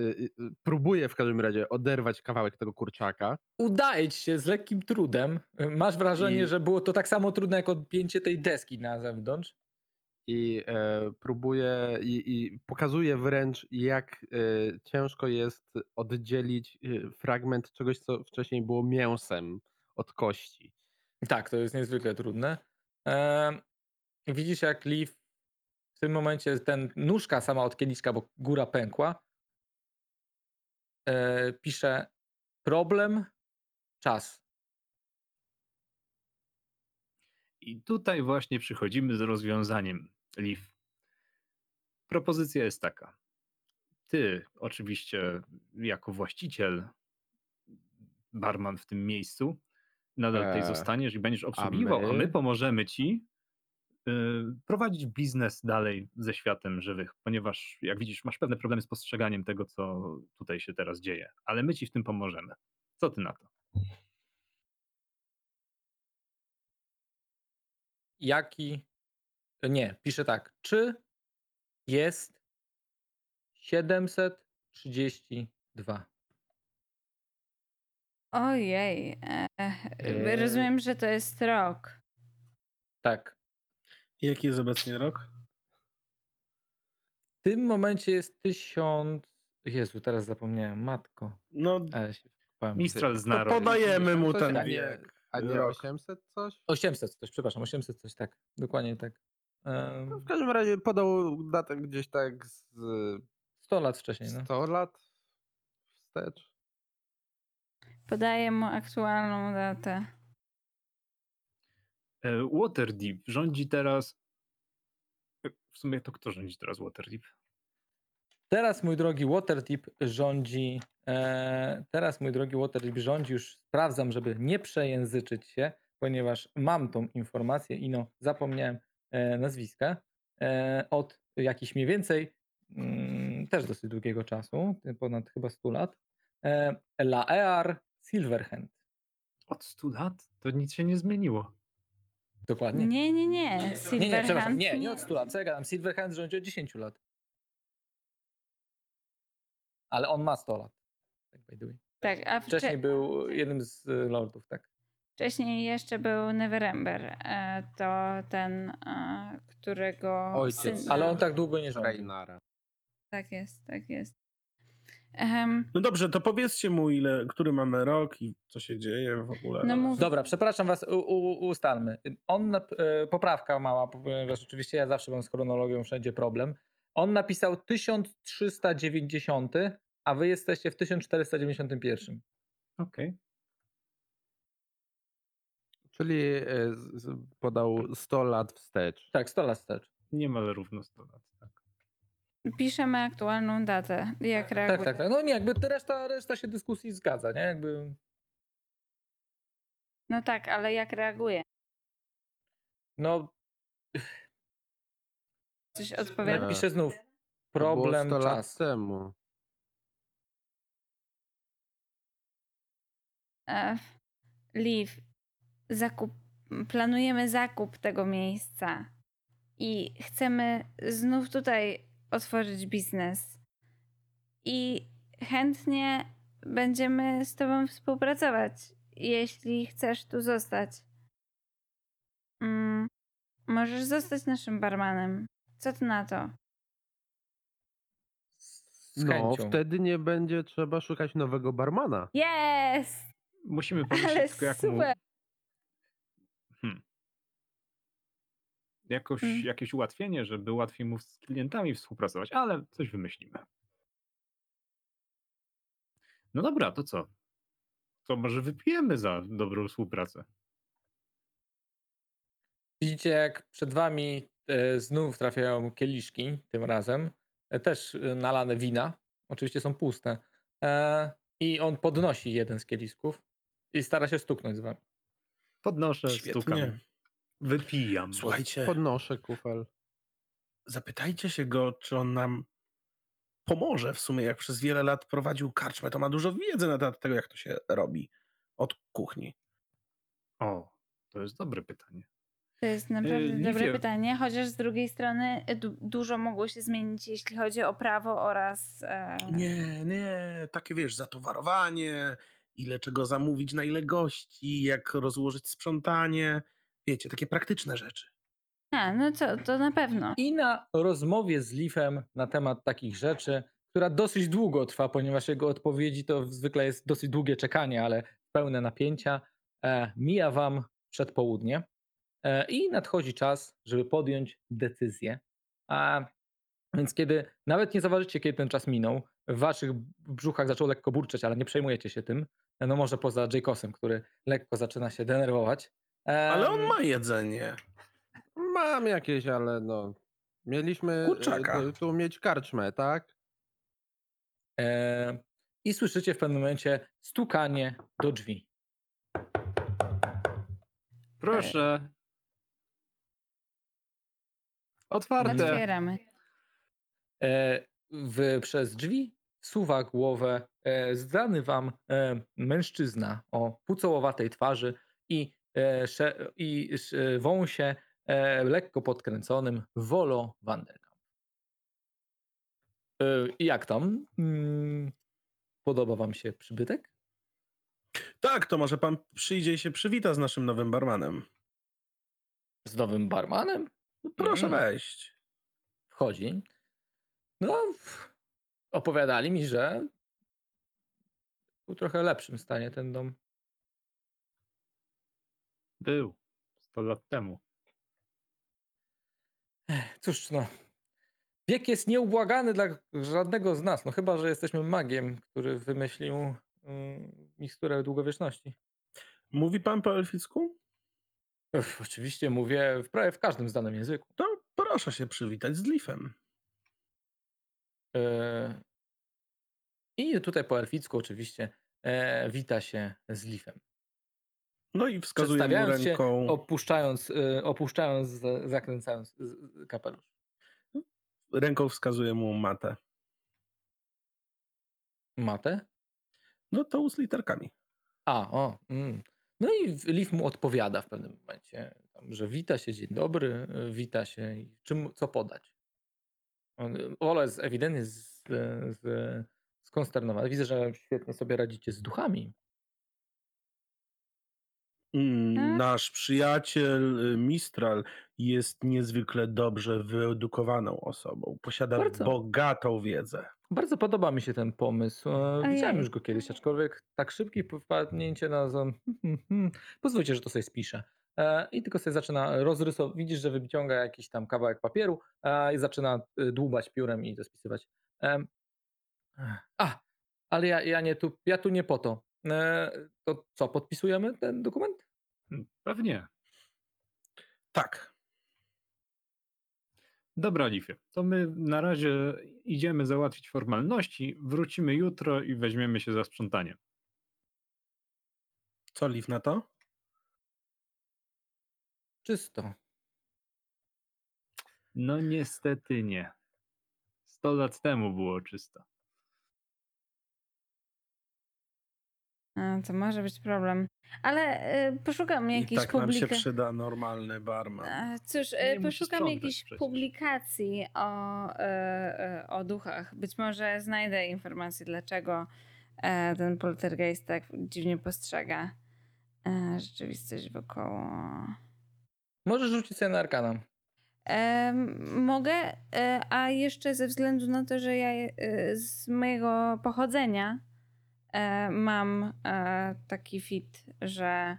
[SPEAKER 3] próbuję w każdym razie oderwać kawałek tego kurczaka.
[SPEAKER 2] Udaje ci się z lekkim trudem. Masz wrażenie,
[SPEAKER 3] I-
[SPEAKER 2] że było to tak samo trudne jak odpięcie tej deski na zewnątrz.
[SPEAKER 3] I e, próbuję i, i pokazuję wręcz, jak e, ciężko jest oddzielić e, fragment czegoś, co wcześniej było mięsem od kości.
[SPEAKER 2] Tak, to jest niezwykle trudne. Widzisz, jak Leaf w tym momencie ten nóżka sama od kieliszka, bo góra pękła, e, pisze problem, czas.
[SPEAKER 4] I tutaj właśnie przychodzimy z rozwiązaniem, Liv. Propozycja jest taka. Ty, oczywiście, jako właściciel, barman w tym miejscu, nadal tutaj
[SPEAKER 3] Eee,
[SPEAKER 4] zostaniesz i będziesz obsługiwał, a my,
[SPEAKER 3] my?
[SPEAKER 4] pomożemy ci y, prowadzić biznes dalej ze światem żywych, ponieważ, jak widzisz, masz pewne problemy z postrzeganiem tego, co tutaj się teraz dzieje, ale my ci w tym pomożemy. Co ty na to?
[SPEAKER 2] Jaki. Nie, pisze tak. Czy jest 732?
[SPEAKER 5] Ojej. E,
[SPEAKER 3] Eee.
[SPEAKER 5] rozumiem, że to jest rok.
[SPEAKER 2] Tak.
[SPEAKER 1] Jaki jest obecnie rok?
[SPEAKER 2] W tym momencie jest 1000. Jezu, teraz zapomniałem. Matko.
[SPEAKER 1] No,
[SPEAKER 2] Ale się wpałem.
[SPEAKER 4] Mistral zna rolę.
[SPEAKER 1] podajemy mu ten wiek.
[SPEAKER 3] A nie
[SPEAKER 1] rok.
[SPEAKER 3] 800 coś?
[SPEAKER 2] 800 coś, przepraszam, 800 coś, tak. Dokładnie tak. Em,
[SPEAKER 3] No, w każdym razie podał datę gdzieś tak z
[SPEAKER 2] 100 lat wcześniej, no.
[SPEAKER 3] 100 lat wstecz.
[SPEAKER 5] Podaję mu aktualną datę.
[SPEAKER 4] E, Waterdeep rządzi teraz. e, W sumie to kto rządzi teraz Waterdeep?
[SPEAKER 2] Teraz, mój drogi Waterdeep rządzi. E, teraz, mój drogi Waterdeep rządzi. Już sprawdzam, żeby nie przejęzyczyć się, ponieważ mam tą informację i no, zapomniałem e, nazwiska. E, od jakichś mniej więcej, mm, też dosyć długiego czasu, ponad chyba 100 lat. E, Laear Silverhand.
[SPEAKER 4] Od 100 lat? To nic się nie zmieniło.
[SPEAKER 2] Dokładnie.
[SPEAKER 5] Nie, nie, nie.
[SPEAKER 2] nie, nie,
[SPEAKER 5] Silverhand
[SPEAKER 2] przepraszam, nie, nie od 100 lat. Co ja gadam? Silverhand rządzi od 10 lat. Ale on ma 100 lat. Tak, by the way.
[SPEAKER 5] Tak, a
[SPEAKER 2] Wcześniej
[SPEAKER 5] wcze-
[SPEAKER 2] był jednym z y, lordów, tak.
[SPEAKER 5] wcześniej jeszcze był Neverember. E, to ten, e, którego
[SPEAKER 3] Ojciec.
[SPEAKER 5] syn...
[SPEAKER 2] Ale on tak długo nie rządził.
[SPEAKER 3] Reinara.
[SPEAKER 5] Tak jest, tak jest. Ehem,
[SPEAKER 1] no dobrze, to powiedzcie mu, ile, który mamy rok i co się dzieje w ogóle.
[SPEAKER 5] No mów-
[SPEAKER 2] Dobra, przepraszam was, u, u, ustalmy. On, e, poprawka mała, ponieważ oczywiście ja zawsze mam z chronologią wszędzie problem. On napisał 1390, a wy jesteście w 1491.
[SPEAKER 4] Okej.
[SPEAKER 3] Czyli e, podał 100 lat wstecz.
[SPEAKER 2] Tak, 100 lat wstecz.
[SPEAKER 4] Niemal równo 100 lat. Tak.
[SPEAKER 5] piszemy aktualną datę. Jak
[SPEAKER 2] Tak,
[SPEAKER 5] reaguje?
[SPEAKER 2] tak, tak. No nie, jakby reszta, reszta się dyskusji zgadza, nie? Jakby,
[SPEAKER 5] No tak, ale jak reaguje?
[SPEAKER 2] no,
[SPEAKER 5] Coś odpowiada?
[SPEAKER 2] napiszę znów.
[SPEAKER 3] To było
[SPEAKER 2] Problem
[SPEAKER 3] 100 lat
[SPEAKER 2] czas.
[SPEAKER 3] temu.
[SPEAKER 5] E, Liv, zakup, planujemy zakup tego miejsca i chcemy znów tutaj otworzyć biznes. I chętnie będziemy z Tobą współpracować, jeśli chcesz tu zostać. Mm, możesz zostać naszym barmanem. Co ty na to?
[SPEAKER 2] Z
[SPEAKER 3] No,
[SPEAKER 2] chęcią.
[SPEAKER 3] wtedy nie będzie trzeba szukać nowego barmana.
[SPEAKER 5] Jest!
[SPEAKER 4] Musimy pomyśleć tylko jak mu...
[SPEAKER 5] super!
[SPEAKER 4] Hmm. Jakoś,
[SPEAKER 5] Mm.
[SPEAKER 4] Jakieś ułatwienie, żeby łatwiej mu z klientami współpracować, ale coś wymyślimy. No dobra, to co? To może wypijemy za dobrą współpracę.
[SPEAKER 2] Widzicie, jak przed wami znów trafiają kieliszki, tym razem, e, też e, nalane wina, oczywiście są puste. E, I on podnosi jeden z kielisków i stara się stuknąć z wami.
[SPEAKER 4] Podnoszę,
[SPEAKER 1] Świetnie.
[SPEAKER 4] stukam. Wypijam.
[SPEAKER 1] Słuchajcie,
[SPEAKER 3] Podnoszę kufel.
[SPEAKER 1] zapytajcie się go, czy on nam pomoże w sumie, jak przez wiele lat prowadził karczmę, to ma dużo wiedzy na temat tego, jak to się robi od kuchni.
[SPEAKER 4] O, to jest dobre pytanie.
[SPEAKER 5] To jest naprawdę
[SPEAKER 4] Yy,
[SPEAKER 5] dobre
[SPEAKER 4] Liwie.
[SPEAKER 5] pytanie, chociaż z drugiej strony y, du- dużo mogło się zmienić, jeśli chodzi o prawo oraz. E,
[SPEAKER 1] Nie, nie, takie wiesz, zatowarowanie, ile czego zamówić, na ile gości, jak rozłożyć sprzątanie. Wiecie, takie praktyczne rzeczy.
[SPEAKER 5] A, no co, to na pewno.
[SPEAKER 2] I na rozmowie z Leafem na temat takich rzeczy, która dosyć długo trwa, ponieważ jego odpowiedzi to zwykle jest dosyć długie czekanie, ale pełne napięcia, e, mija wam przedpołudnie i nadchodzi czas, żeby podjąć decyzję. A więc kiedy nawet nie zauważycie, kiedy ten czas minął, w waszych brzuchach zaczął lekko burczeć, ale nie przejmujecie się tym. No może poza Jacosem, który lekko zaczyna się denerwować.
[SPEAKER 1] Ale on ma jedzenie.
[SPEAKER 3] Mam jakieś, ale no. Mieliśmy e,
[SPEAKER 1] Kurczaka.
[SPEAKER 3] tu- mieć karczmę, tak?
[SPEAKER 2] E, I słyszycie w pewnym momencie stukanie do drzwi.
[SPEAKER 4] Proszę. Otwarte.
[SPEAKER 5] Otwieramy.
[SPEAKER 2] E, w, przez drzwi suwa głowę e, zdany wam e, mężczyzna o pucołowatej twarzy i, e, sze, i sz, wąsie e, lekko podkręconym Volo Vanderkamp. E, jak tam? Mm, podoba wam się przybytek?
[SPEAKER 1] Tak, to może pan przyjdzie i się przywita z naszym nowym barmanem.
[SPEAKER 2] Z nowym barmanem?
[SPEAKER 1] Proszę
[SPEAKER 2] Mm.
[SPEAKER 1] wejść.
[SPEAKER 2] wchodzi. No, opowiadali mi, że był trochę lepszym stanie ten dom.
[SPEAKER 4] Był 100 lat temu.
[SPEAKER 2] Cóż, no. Wiek jest nieubłagany dla żadnego z nas, no chyba, że jesteśmy magiem, który wymyślił mm, miksturę długowieczności.
[SPEAKER 1] Mówi pan po elficku?
[SPEAKER 2] Oczywiście mówię w prawie w każdym znanym języku.
[SPEAKER 1] To proszę się przywitać z Leafem.
[SPEAKER 2] E, I tutaj po elficku oczywiście e, wita się z Leafem.
[SPEAKER 1] No i wskazuje mu
[SPEAKER 2] Przedstawiając się,
[SPEAKER 1] ręką.
[SPEAKER 2] opuszczając, y, opuszczając, za- zakręcając kapelusz.
[SPEAKER 1] Ręką wskazuje mu matę.
[SPEAKER 2] Matę?
[SPEAKER 1] No to z literkami.
[SPEAKER 2] A, o. Mm. No i Leaf mu odpowiada w pewnym momencie, że wita się, dzień dobry, y, wita się i czym, co podać. Y, Ola jest ewidentnie z, z, skonsternowany. Widzę, że świetnie sobie radzicie z duchami.
[SPEAKER 1] Mm,
[SPEAKER 5] Tak?
[SPEAKER 1] Nasz przyjaciel y, Mistral jest niezwykle dobrze wyedukowaną osobą. Posiada
[SPEAKER 2] Bardzo.
[SPEAKER 1] bogatą wiedzę.
[SPEAKER 2] Bardzo podoba mi się ten pomysł. E, Widziałem
[SPEAKER 5] Ojej.
[SPEAKER 2] już go kiedyś, aczkolwiek tak szybkie wpadnięcie na zon. Pozwólcie, że to sobie spiszę. E, I tylko sobie zaczyna rozrysować. Widzisz, że wyciąga jakiś tam kawałek papieru e, i zaczyna dłubać piórem i to spisywać. Em, A, ale ja, ja, nie tu, ja tu nie po to. E, To co, podpisujemy ten dokument?
[SPEAKER 4] Pewnie.
[SPEAKER 1] Tak.
[SPEAKER 4] Dobra, Lifie. To my na razie idziemy załatwić formalności, wrócimy jutro i weźmiemy się za sprzątanie.
[SPEAKER 1] Co Leaf na to?
[SPEAKER 2] Czysto.
[SPEAKER 4] No niestety nie. 100 lat temu było czysto.
[SPEAKER 5] A, to może być problem. Ale y, poszukam
[SPEAKER 1] I
[SPEAKER 5] jakiejś
[SPEAKER 1] tak nam się
[SPEAKER 5] publikacji.
[SPEAKER 1] przyda normalny barman.
[SPEAKER 5] Cóż,
[SPEAKER 4] Nie
[SPEAKER 5] y,
[SPEAKER 4] musi
[SPEAKER 5] poszukam
[SPEAKER 4] sprzątać przecież.
[SPEAKER 5] publikacji o, y, y, o duchach. Być może znajdę informację, dlaczego e, ten poltergeist tak dziwnie postrzega e, rzeczywistość wokoło.
[SPEAKER 2] Możesz rzucić sobie na arkana.
[SPEAKER 5] Em, mogę, e, a jeszcze ze względu na to, że ja e, z mojego pochodzenia mam e, taki fit, że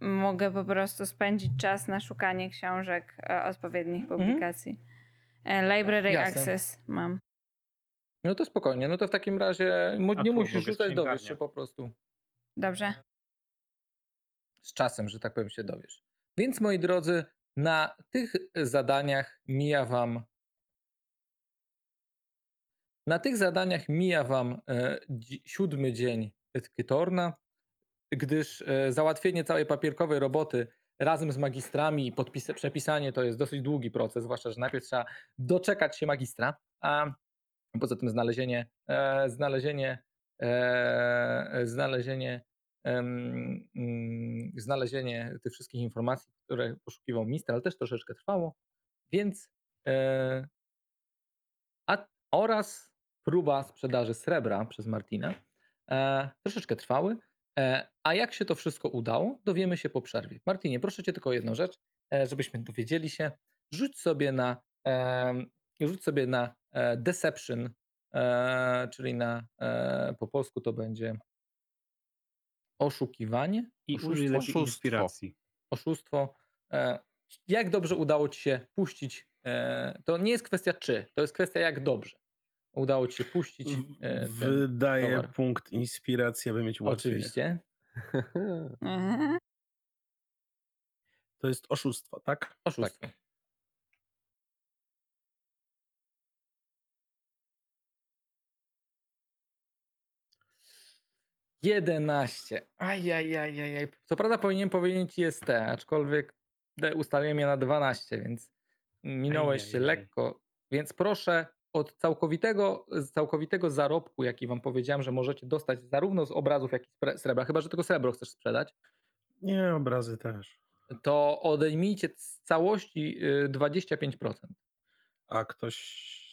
[SPEAKER 5] mogę po prostu spędzić czas na szukanie książek e, odpowiednich publikacji. E, Library
[SPEAKER 2] Jasne.
[SPEAKER 5] Access mam.
[SPEAKER 2] No to spokojnie. No to w takim razie
[SPEAKER 4] A
[SPEAKER 2] nie musisz rzucać, dowiesz się po prostu.
[SPEAKER 5] Dobrze.
[SPEAKER 2] z czasem, że tak powiem, się dowiesz. Więc moi drodzy, na tych zadaniach mija wam. Na tych zadaniach mija wam e, siódmy dzień Kytorna, gdyż e, załatwienie całej papierkowej roboty razem z magistrami i przepisanie to jest dosyć długi proces, zwłaszcza, że najpierw trzeba doczekać się magistra, a poza tym znalezienie, e, znalezienie, e, znalezienie mm, znalezienie tych wszystkich informacji, które poszukiwał Mister, ale też troszeczkę trwało, więc e, a, oraz próba sprzedaży srebra przez Martina e, troszeczkę trwały. E, a jak się to wszystko udało, dowiemy się po przerwie. Martinie, proszę cię tylko o jedną rzecz, e, żebyśmy dowiedzieli się. Rzuć sobie na, e, rzuć sobie na e, deception, e, czyli na po polsku to będzie oszukiwanie,
[SPEAKER 4] I
[SPEAKER 2] oszustwo,
[SPEAKER 4] inspiracji.
[SPEAKER 2] oszustwo. Jak dobrze udało ci się puścić? To nie jest kwestia czy, to jest kwestia jak dobrze udało ci się puścić. E,
[SPEAKER 1] Wydaje
[SPEAKER 2] towar.
[SPEAKER 1] punkt inspiracji, aby mieć ułatwienie.
[SPEAKER 2] Oczywiście.
[SPEAKER 5] Mhm.
[SPEAKER 1] To jest oszustwo, tak?
[SPEAKER 2] Oszustwo. Jedenaście. Ajajajajaj. Co prawda powinien powiedzieć ST, aczkolwiek te- ustaliłem je na 12, więc minąłeś się lekko. Więc proszę od całkowitego, całkowitego zarobku, jaki wam powiedziałem, że możecie dostać zarówno z obrazów, jak i z srebra, chyba że tylko srebro chcesz sprzedać,
[SPEAKER 1] Nie, obrazy też.
[SPEAKER 2] to odejmijcie z całości y, 25%.
[SPEAKER 1] A ktoś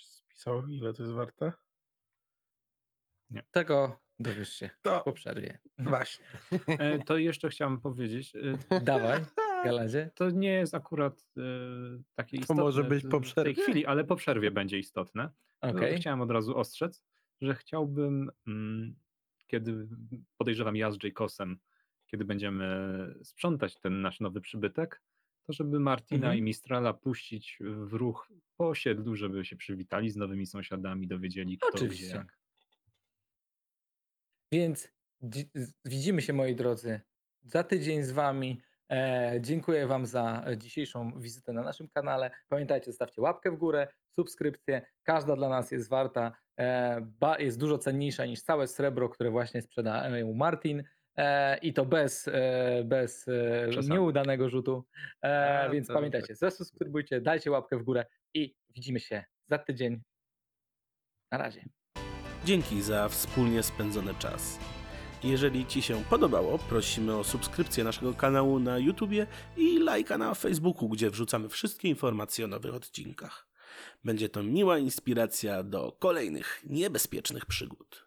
[SPEAKER 1] spisał, ile to jest warte?
[SPEAKER 2] Tego dowiesz się
[SPEAKER 1] To
[SPEAKER 2] po przerwie.
[SPEAKER 1] właśnie.
[SPEAKER 4] E, To jeszcze chciałem powiedzieć, e,
[SPEAKER 2] Dawaj,
[SPEAKER 4] To nie jest akurat e, takie
[SPEAKER 3] To
[SPEAKER 4] istotne
[SPEAKER 3] może być po
[SPEAKER 4] w tej
[SPEAKER 3] przerwie.
[SPEAKER 4] chwili, ale po przerwie będzie istotne. No,
[SPEAKER 2] Okej.
[SPEAKER 4] Chciałem od razu ostrzec, że chciałbym, mm, kiedy podejrzewam ja z Jacosem, kiedy będziemy sprzątać ten nasz nowy przybytek, to żeby Martina
[SPEAKER 2] Mhm.
[SPEAKER 4] i Mistrala puścić w ruch po osiedlu, żeby się przywitali z nowymi sąsiadami, dowiedzieli kto
[SPEAKER 2] Oczywiście.
[SPEAKER 4] gdzie jak.
[SPEAKER 2] Więc widzimy się, moi drodzy, za tydzień z wami. E, dziękuję wam za dzisiejszą wizytę na naszym kanale. Pamiętajcie, zostawcie łapkę w górę, subskrypcję. Każda dla nas jest warta, e, ba, jest dużo cenniejsza niż całe srebro, które właśnie sprzedają Martin. E, I to bez, e, bez e, nieudanego rzutu. E,
[SPEAKER 3] A,
[SPEAKER 2] więc
[SPEAKER 3] to
[SPEAKER 2] pamiętajcie, zasubskrybujcie, dajcie łapkę w górę i widzimy się za tydzień. Na razie.
[SPEAKER 1] Dzięki za wspólnie spędzony czas. Jeżeli Ci się podobało, prosimy o subskrypcję naszego kanału na YouTubie i lajka na Facebooku, gdzie wrzucamy wszystkie informacje o nowych odcinkach. Będzie to miła inspiracja do kolejnych niebezpiecznych przygód.